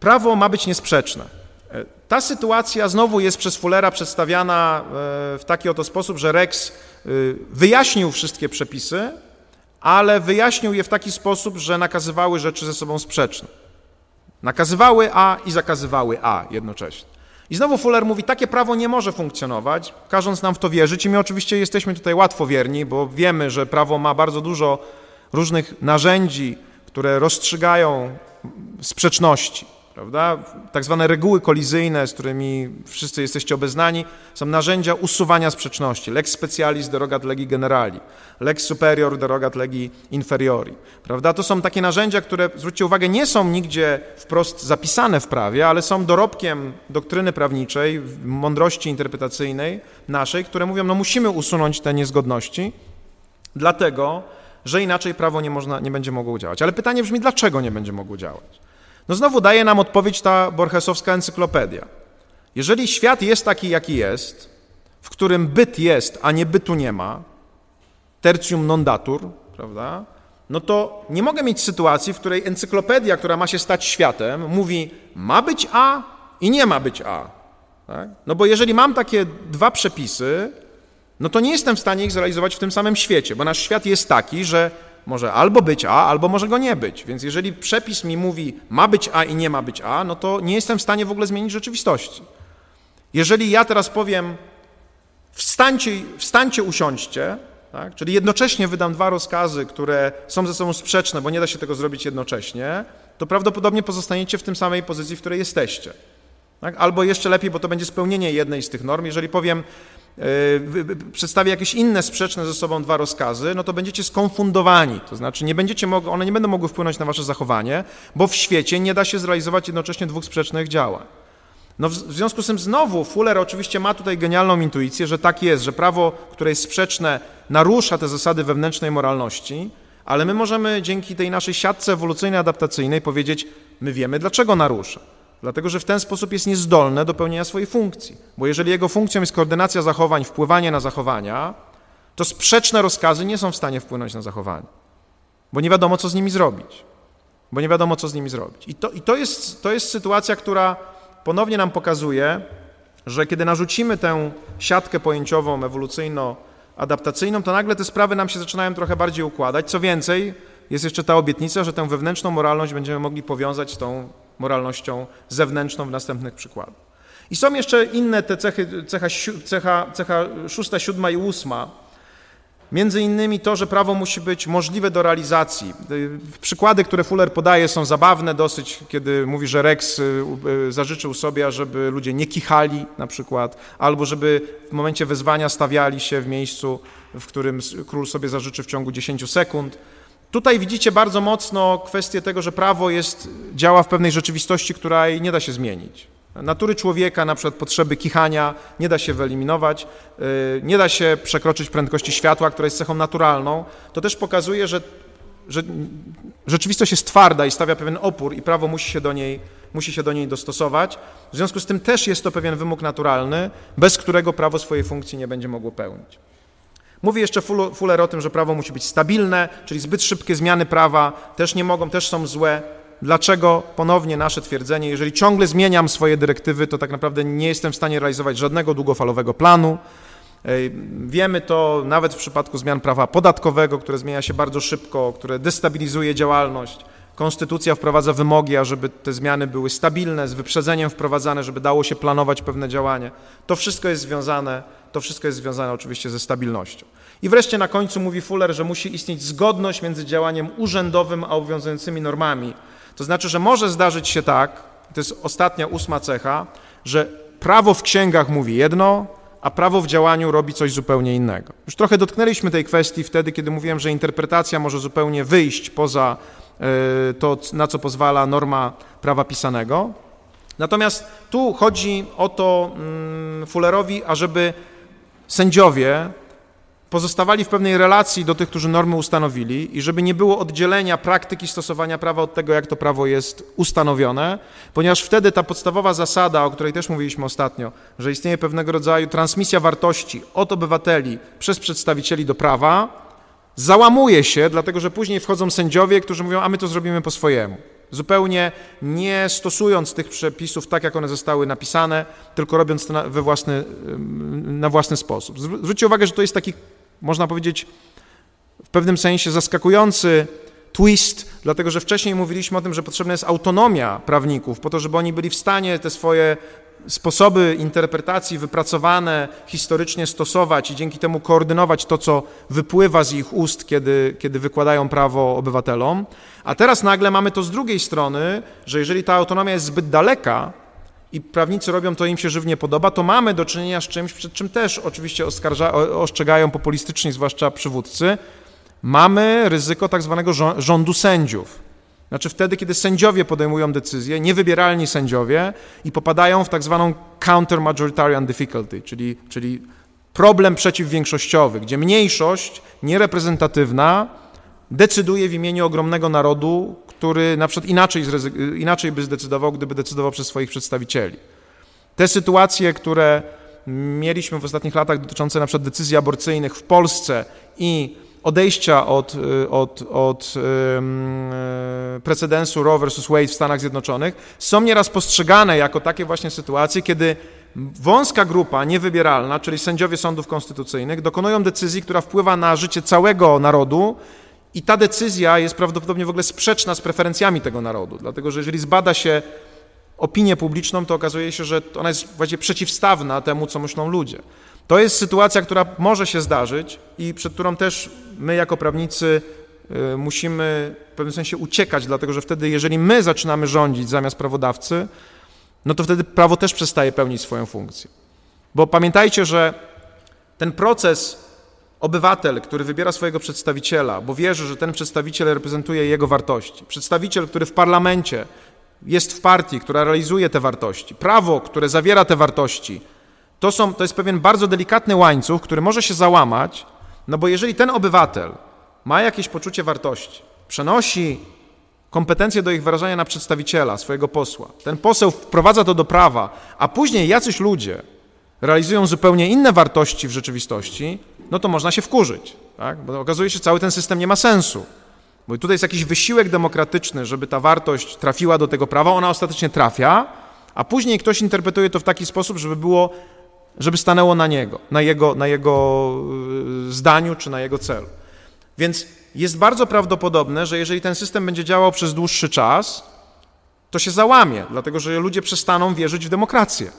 Prawo ma być niesprzeczne. E, ta sytuacja znowu jest przez Fullera przedstawiana e, w taki oto sposób, że Rex e, wyjaśnił wszystkie przepisy, ale wyjaśnił je w taki sposób, że nakazywały rzeczy ze sobą sprzeczne. Nakazywały A i zakazywały A jednocześnie. I znowu Fuller mówi, takie prawo nie może funkcjonować, każąc nam w to wierzyć i my oczywiście jesteśmy tutaj łatwowierni, bo wiemy, że prawo ma bardzo dużo różnych narzędzi, które rozstrzygają sprzeczności prawda? Tak zwane reguły kolizyjne, z którymi wszyscy jesteście obeznani, są narzędzia usuwania sprzeczności. Lex specialis derogat legi generali, lex superior derogat legi inferiori, prawda? To są takie narzędzia, które, zwróćcie uwagę, nie są nigdzie wprost zapisane w prawie, ale są dorobkiem doktryny prawniczej, mądrości interpretacyjnej naszej, które mówią, no musimy usunąć te niezgodności, dlatego, że inaczej prawo nie, można, nie będzie mogło działać. Ale pytanie brzmi, dlaczego nie będzie mogło działać? No znowu daje nam odpowiedź ta borgesowska encyklopedia. Jeżeli świat jest taki, jaki jest, w którym byt jest, a nie bytu nie ma, tertium non datur, prawda? No to nie mogę mieć sytuacji, w której encyklopedia, która ma się stać światem, mówi ma być A i nie ma być A. Tak? No bo jeżeli mam takie dwa przepisy, no to nie jestem w stanie ich zrealizować w tym samym świecie, bo nasz świat jest taki, że może albo być A, albo może go nie być. Więc jeżeli przepis mi mówi ma być A i nie ma być A, no to nie jestem w stanie w ogóle zmienić rzeczywistości. Jeżeli ja teraz powiem wstańcie, wstańcie usiądźcie, tak? czyli jednocześnie wydam dwa rozkazy, które są ze sobą sprzeczne, bo nie da się tego zrobić jednocześnie, to prawdopodobnie pozostaniecie w tym samej pozycji, w której jesteście. Tak? Albo jeszcze lepiej, bo to będzie spełnienie jednej z tych norm. Jeżeli powiem, yy, przedstawię jakieś inne sprzeczne ze sobą dwa rozkazy, no to będziecie skonfundowani. To znaczy nie będziecie one nie będą mogły wpłynąć na wasze zachowanie, bo w świecie nie da się zrealizować jednocześnie dwóch sprzecznych działań. No w związku z tym znowu Fuller oczywiście ma tutaj genialną intuicję, że tak jest, że prawo, które jest sprzeczne, narusza te zasady wewnętrznej moralności, ale my możemy dzięki tej naszej siatce ewolucyjnej, adaptacyjnej powiedzieć, my wiemy dlaczego narusza. Dlatego, że w ten sposób jest niezdolne do pełnienia swojej funkcji. Bo jeżeli jego funkcją jest koordynacja zachowań, wpływanie na zachowania, to sprzeczne rozkazy nie są w stanie wpłynąć na zachowanie. Bo nie wiadomo, co z nimi zrobić. Bo nie wiadomo, co z nimi zrobić. I to, i to, jest, to jest sytuacja, która ponownie nam pokazuje, że kiedy narzucimy tę siatkę pojęciową, ewolucyjno-adaptacyjną, to nagle te sprawy nam się zaczynają trochę bardziej układać. Co więcej, jest jeszcze ta obietnica, że tę wewnętrzną moralność będziemy mogli powiązać z tą moralnością zewnętrzną w następnych przykładach. I są jeszcze inne te cechy, cecha, cecha, cecha szósta, siódma i ósma, Między innymi to, że prawo musi być możliwe do realizacji. Przykłady, które Fuller podaje, są zabawne dosyć, kiedy mówi, że Rex y, y, zażyczył sobie, żeby ludzie nie kichali na przykład, albo żeby w momencie wezwania stawiali się w miejscu, w którym król sobie zażyczy w ciągu 10 sekund. Tutaj widzicie bardzo mocno kwestię tego, że prawo jest, działa w pewnej rzeczywistości, której nie da się zmienić. Natury człowieka, na przykład potrzeby kichania, nie da się wyeliminować, y, nie da się przekroczyć prędkości światła, która jest cechą naturalną. To też pokazuje, że, że rzeczywistość jest twarda i stawia pewien opór i prawo musi się, do niej, musi się do niej dostosować. W związku z tym też jest to pewien wymóg naturalny, bez którego prawo swojej funkcji nie będzie mogło pełnić. Mówi jeszcze Fuller o tym, że prawo musi być stabilne, czyli zbyt szybkie zmiany prawa też nie mogą, też są złe. Dlaczego ponownie nasze twierdzenie, jeżeli ciągle zmieniam swoje dyrektywy, to tak naprawdę nie jestem w stanie realizować żadnego długofalowego planu. Wiemy to nawet w przypadku zmian prawa podatkowego, które zmienia się bardzo szybko, które destabilizuje działalność. Konstytucja wprowadza wymogi, ażeby te zmiany były stabilne, z wyprzedzeniem wprowadzane, żeby dało się planować pewne działanie. To wszystko jest związane, to wszystko jest związane oczywiście ze stabilnością. I wreszcie na końcu mówi Fuller, że musi istnieć zgodność między działaniem urzędowym a obowiązującymi normami. To znaczy, że może zdarzyć się tak, to jest ostatnia, ósma cecha, że prawo w księgach mówi jedno, a prawo w działaniu robi coś zupełnie innego. Już trochę dotknęliśmy tej kwestii wtedy, kiedy mówiłem, że interpretacja może zupełnie wyjść poza e, to, na co pozwala norma prawa pisanego. Natomiast tu chodzi o to mm, Fullerowi, ażeby sędziowie pozostawali w pewnej relacji do tych, którzy normy ustanowili i żeby nie było oddzielenia praktyki stosowania prawa od tego, jak to prawo jest ustanowione, ponieważ wtedy ta podstawowa zasada, o której też mówiliśmy ostatnio, że istnieje pewnego rodzaju transmisja wartości od obywateli przez przedstawicieli do prawa, załamuje się, dlatego że później wchodzą sędziowie, którzy mówią, a my to zrobimy po swojemu. Zupełnie nie stosując tych przepisów tak, jak one zostały napisane, tylko robiąc to na, we własny, na własny sposób. Zwróćcie uwagę, że to jest taki można powiedzieć, w pewnym sensie zaskakujący twist, dlatego że wcześniej mówiliśmy o tym, że potrzebna jest autonomia prawników, po to, żeby oni byli w stanie te swoje sposoby interpretacji wypracowane historycznie stosować i dzięki temu koordynować to, co wypływa z ich ust, kiedy, kiedy wykładają prawo obywatelom. A teraz nagle mamy to z drugiej strony, że jeżeli ta autonomia jest zbyt daleka, i prawnicy robią to, im się żywnie podoba, to mamy do czynienia z czymś, przed czym też oczywiście oskarża, ostrzegają populistyczni, zwłaszcza przywódcy. Mamy ryzyko tak zwanego rządu sędziów. Znaczy wtedy, kiedy sędziowie podejmują decyzje, niewybieralni sędziowie i popadają w tak zwaną counter-majoritarian difficulty, czyli, czyli problem przeciwwiększościowy, gdzie mniejszość niereprezentatywna decyduje w imieniu ogromnego narodu, który na przykład inaczej, inaczej by zdecydował, gdyby decydował przez swoich przedstawicieli. Te sytuacje, które mieliśmy w ostatnich latach dotyczące na przykład decyzji aborcyjnych w Polsce i odejścia od, od, od precedensu Roe vs. Wade w Stanach Zjednoczonych są nieraz postrzegane jako takie właśnie sytuacje, kiedy wąska grupa niewybieralna, czyli sędziowie sądów konstytucyjnych, dokonują decyzji, która wpływa na życie całego narodu i ta decyzja jest prawdopodobnie w ogóle sprzeczna z preferencjami tego narodu, dlatego że jeżeli zbada się opinię publiczną, to okazuje się, że ona jest właściwie przeciwstawna temu, co myślą ludzie. To jest sytuacja, która może się zdarzyć i przed którą też my jako prawnicy y, musimy w pewnym sensie uciekać, dlatego że wtedy, jeżeli my zaczynamy rządzić zamiast prawodawcy, no to wtedy prawo też przestaje pełnić swoją funkcję. Bo pamiętajcie, że ten proces obywatel, który wybiera swojego przedstawiciela, bo wierzy, że ten przedstawiciel reprezentuje jego wartości, przedstawiciel, który w parlamencie jest w partii, która realizuje te wartości, prawo, które zawiera te wartości, to, są, to jest pewien bardzo delikatny łańcuch, który może się załamać, no bo jeżeli ten obywatel ma jakieś poczucie wartości, przenosi kompetencje do ich wyrażania na przedstawiciela, swojego posła, ten poseł wprowadza to do prawa, a później jacyś ludzie realizują zupełnie inne wartości w rzeczywistości, no to można się wkurzyć, tak? bo okazuje się, że cały ten system nie ma sensu. Bo tutaj jest jakiś wysiłek demokratyczny, żeby ta wartość trafiła do tego prawa, ona ostatecznie trafia, a później ktoś interpretuje to w taki sposób, żeby było, żeby stanęło na niego, na jego, na jego y, zdaniu czy na jego celu. Więc jest bardzo prawdopodobne, że jeżeli ten system będzie działał przez dłuższy czas, to się załamie, dlatego że ludzie przestaną wierzyć w demokrację.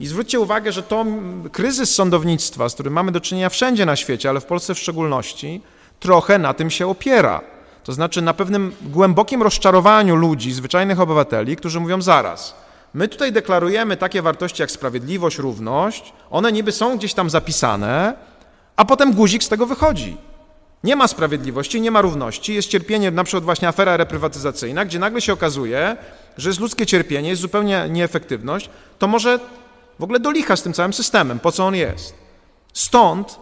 I zwróćcie uwagę, że to kryzys sądownictwa, z którym mamy do czynienia wszędzie na świecie, ale w Polsce w szczególności, trochę na tym się opiera. To znaczy na pewnym głębokim rozczarowaniu ludzi, zwyczajnych obywateli, którzy mówią zaraz. My tutaj deklarujemy takie wartości jak sprawiedliwość, równość, one niby są gdzieś tam zapisane, a potem guzik z tego wychodzi. Nie ma sprawiedliwości, nie ma równości, jest cierpienie, na przykład właśnie afera reprywatyzacyjna, gdzie nagle się okazuje, że jest ludzkie cierpienie, jest zupełnie nieefektywność, to może w ogóle do licha z tym całym systemem, po co on jest. Stąd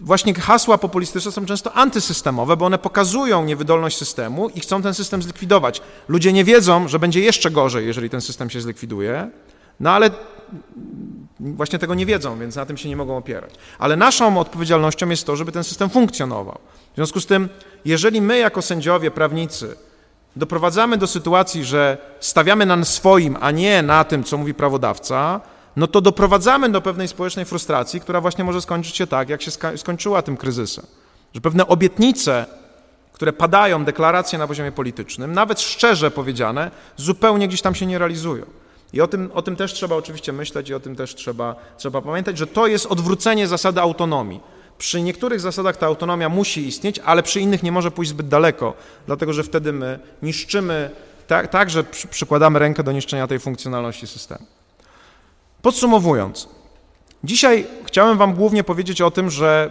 właśnie hasła populistyczne są często antysystemowe, bo one pokazują niewydolność systemu i chcą ten system zlikwidować. Ludzie nie wiedzą, że będzie jeszcze gorzej, jeżeli ten system się zlikwiduje, no ale właśnie tego nie wiedzą, więc na tym się nie mogą opierać. Ale naszą odpowiedzialnością jest to, żeby ten system funkcjonował. W związku z tym, jeżeli my jako sędziowie, prawnicy doprowadzamy do sytuacji, że stawiamy na swoim, a nie na tym, co mówi prawodawca, no to doprowadzamy do pewnej społecznej frustracji, która właśnie może skończyć się tak, jak się skończyła tym kryzysem. Że pewne obietnice, które padają, deklaracje na poziomie politycznym, nawet szczerze powiedziane, zupełnie gdzieś tam się nie realizują. I o tym, o tym też trzeba oczywiście myśleć i o tym też trzeba, trzeba pamiętać, że to jest odwrócenie zasady autonomii. Przy niektórych zasadach ta autonomia musi istnieć, ale przy innych nie może pójść zbyt daleko, dlatego że wtedy my niszczymy, tak, tak że przykładamy rękę do niszczenia tej funkcjonalności systemu. Podsumowując, dzisiaj chciałem Wam głównie powiedzieć o tym, że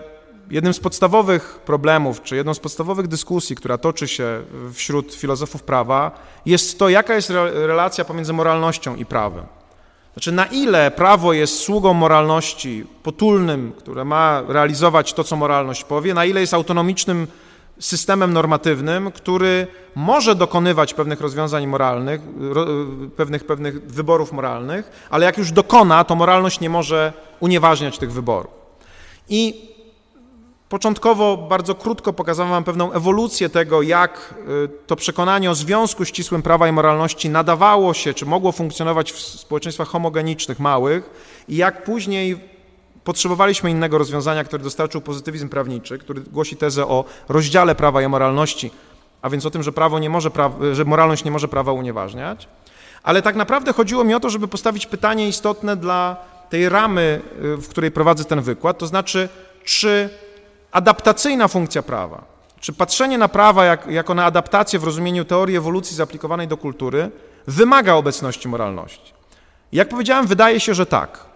jednym z podstawowych problemów, czy jedną z podstawowych dyskusji, która toczy się wśród filozofów prawa, jest to, jaka jest relacja pomiędzy moralnością i prawem. Znaczy, na ile prawo jest sługą moralności potulnym, które ma realizować to, co moralność powie, na ile jest autonomicznym systemem normatywnym, który może dokonywać pewnych rozwiązań moralnych, pewnych, pewnych wyborów moralnych, ale jak już dokona, to moralność nie może unieważniać tych wyborów. I Początkowo bardzo krótko pokazałem Wam pewną ewolucję tego, jak y, to przekonanie o związku ścisłym prawa i moralności nadawało się, czy mogło funkcjonować w społeczeństwach homogenicznych, małych i jak później potrzebowaliśmy innego rozwiązania, które dostarczył pozytywizm prawniczy, który głosi tezę o rozdziale prawa i moralności, a więc o tym, że, prawo nie może że moralność nie może prawa unieważniać. Ale tak naprawdę chodziło mi o to, żeby postawić pytanie istotne dla tej ramy, y, w której prowadzę ten wykład, to znaczy, czy adaptacyjna funkcja prawa, czy patrzenie na prawa jak, jako na adaptację w rozumieniu teorii ewolucji zaaplikowanej do kultury, wymaga obecności moralności. Jak powiedziałem, wydaje się, że tak.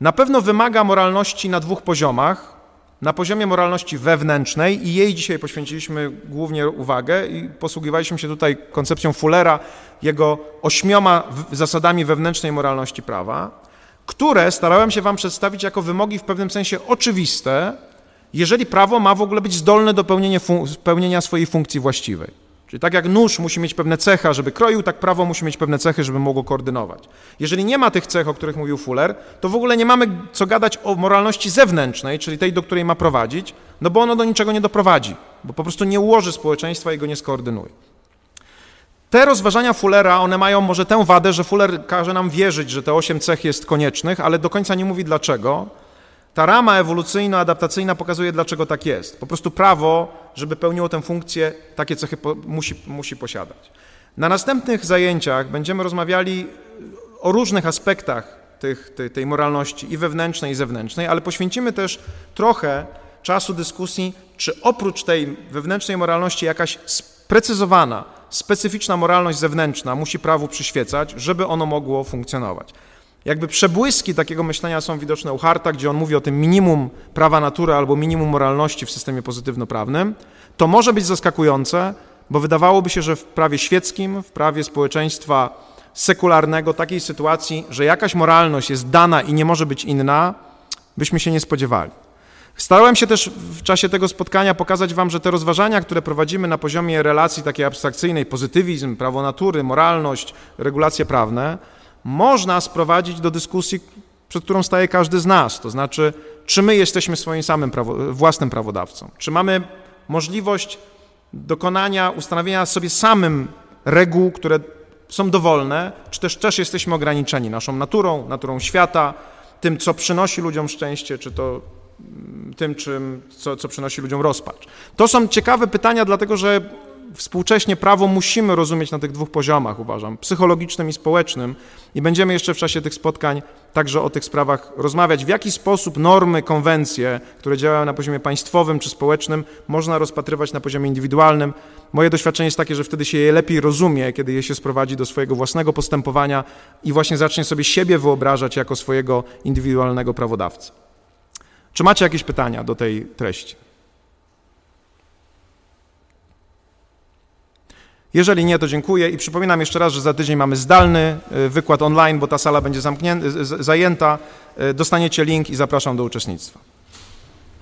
Na pewno wymaga moralności na dwóch poziomach. Na poziomie moralności wewnętrznej i jej dzisiaj poświęciliśmy głównie uwagę i posługiwaliśmy się tutaj koncepcją Fullera, jego ośmioma zasadami wewnętrznej moralności prawa, które starałem się Wam przedstawić jako wymogi w pewnym sensie oczywiste, jeżeli prawo ma w ogóle być zdolne do pełnienia, pełnienia swojej funkcji właściwej. Czyli tak jak nóż musi mieć pewne cechy, żeby kroił, tak prawo musi mieć pewne cechy, żeby mogło koordynować. Jeżeli nie ma tych cech, o których mówił Fuller, to w ogóle nie mamy co gadać o moralności zewnętrznej, czyli tej, do której ma prowadzić, no bo ono do niczego nie doprowadzi, bo po prostu nie ułoży społeczeństwa i go nie skoordynuje. Te rozważania Fullera, one mają może tę wadę, że Fuller każe nam wierzyć, że te osiem cech jest koniecznych, ale do końca nie mówi dlaczego. Ta rama ewolucyjno-adaptacyjna pokazuje, dlaczego tak jest. Po prostu prawo, żeby pełniło tę funkcję, takie cechy po, musi, musi posiadać. Na następnych zajęciach będziemy rozmawiali o różnych aspektach tych, tej, tej moralności i wewnętrznej, i zewnętrznej, ale poświęcimy też trochę czasu dyskusji, czy oprócz tej wewnętrznej moralności jakaś sprecyzowana, specyficzna moralność zewnętrzna musi prawu przyświecać, żeby ono mogło funkcjonować. Jakby przebłyski takiego myślenia są widoczne u Harta, gdzie on mówi o tym minimum prawa natury albo minimum moralności w systemie pozytywno-prawnym. To może być zaskakujące, bo wydawałoby się, że w prawie świeckim, w prawie społeczeństwa sekularnego, takiej sytuacji, że jakaś moralność jest dana i nie może być inna, byśmy się nie spodziewali. Starałem się też w czasie tego spotkania pokazać Wam, że te rozważania, które prowadzimy na poziomie relacji takiej abstrakcyjnej, pozytywizm, prawo natury, moralność, regulacje prawne, można sprowadzić do dyskusji, przed którą staje każdy z nas. To znaczy, czy my jesteśmy swoim samym prawo, własnym prawodawcą? Czy mamy możliwość dokonania, ustanowienia sobie samym reguł, które są dowolne, czy też też jesteśmy ograniczeni naszą naturą, naturą świata, tym, co przynosi ludziom szczęście, czy to mm, tym, czym, co, co przynosi ludziom rozpacz. To są ciekawe pytania, dlatego że współcześnie prawo musimy rozumieć na tych dwóch poziomach, uważam, psychologicznym i społecznym i będziemy jeszcze w czasie tych spotkań także o tych sprawach rozmawiać. W jaki sposób normy, konwencje, które działają na poziomie państwowym czy społecznym, można rozpatrywać na poziomie indywidualnym. Moje doświadczenie jest takie, że wtedy się je lepiej rozumie, kiedy je się sprowadzi do swojego własnego postępowania i właśnie zacznie sobie siebie wyobrażać jako swojego indywidualnego prawodawcę. Czy macie jakieś pytania do tej treści? Jeżeli nie, to dziękuję i przypominam jeszcze raz, że za tydzień mamy zdalny y, wykład online, bo ta sala będzie zajęta. Y, dostaniecie link i zapraszam do uczestnictwa.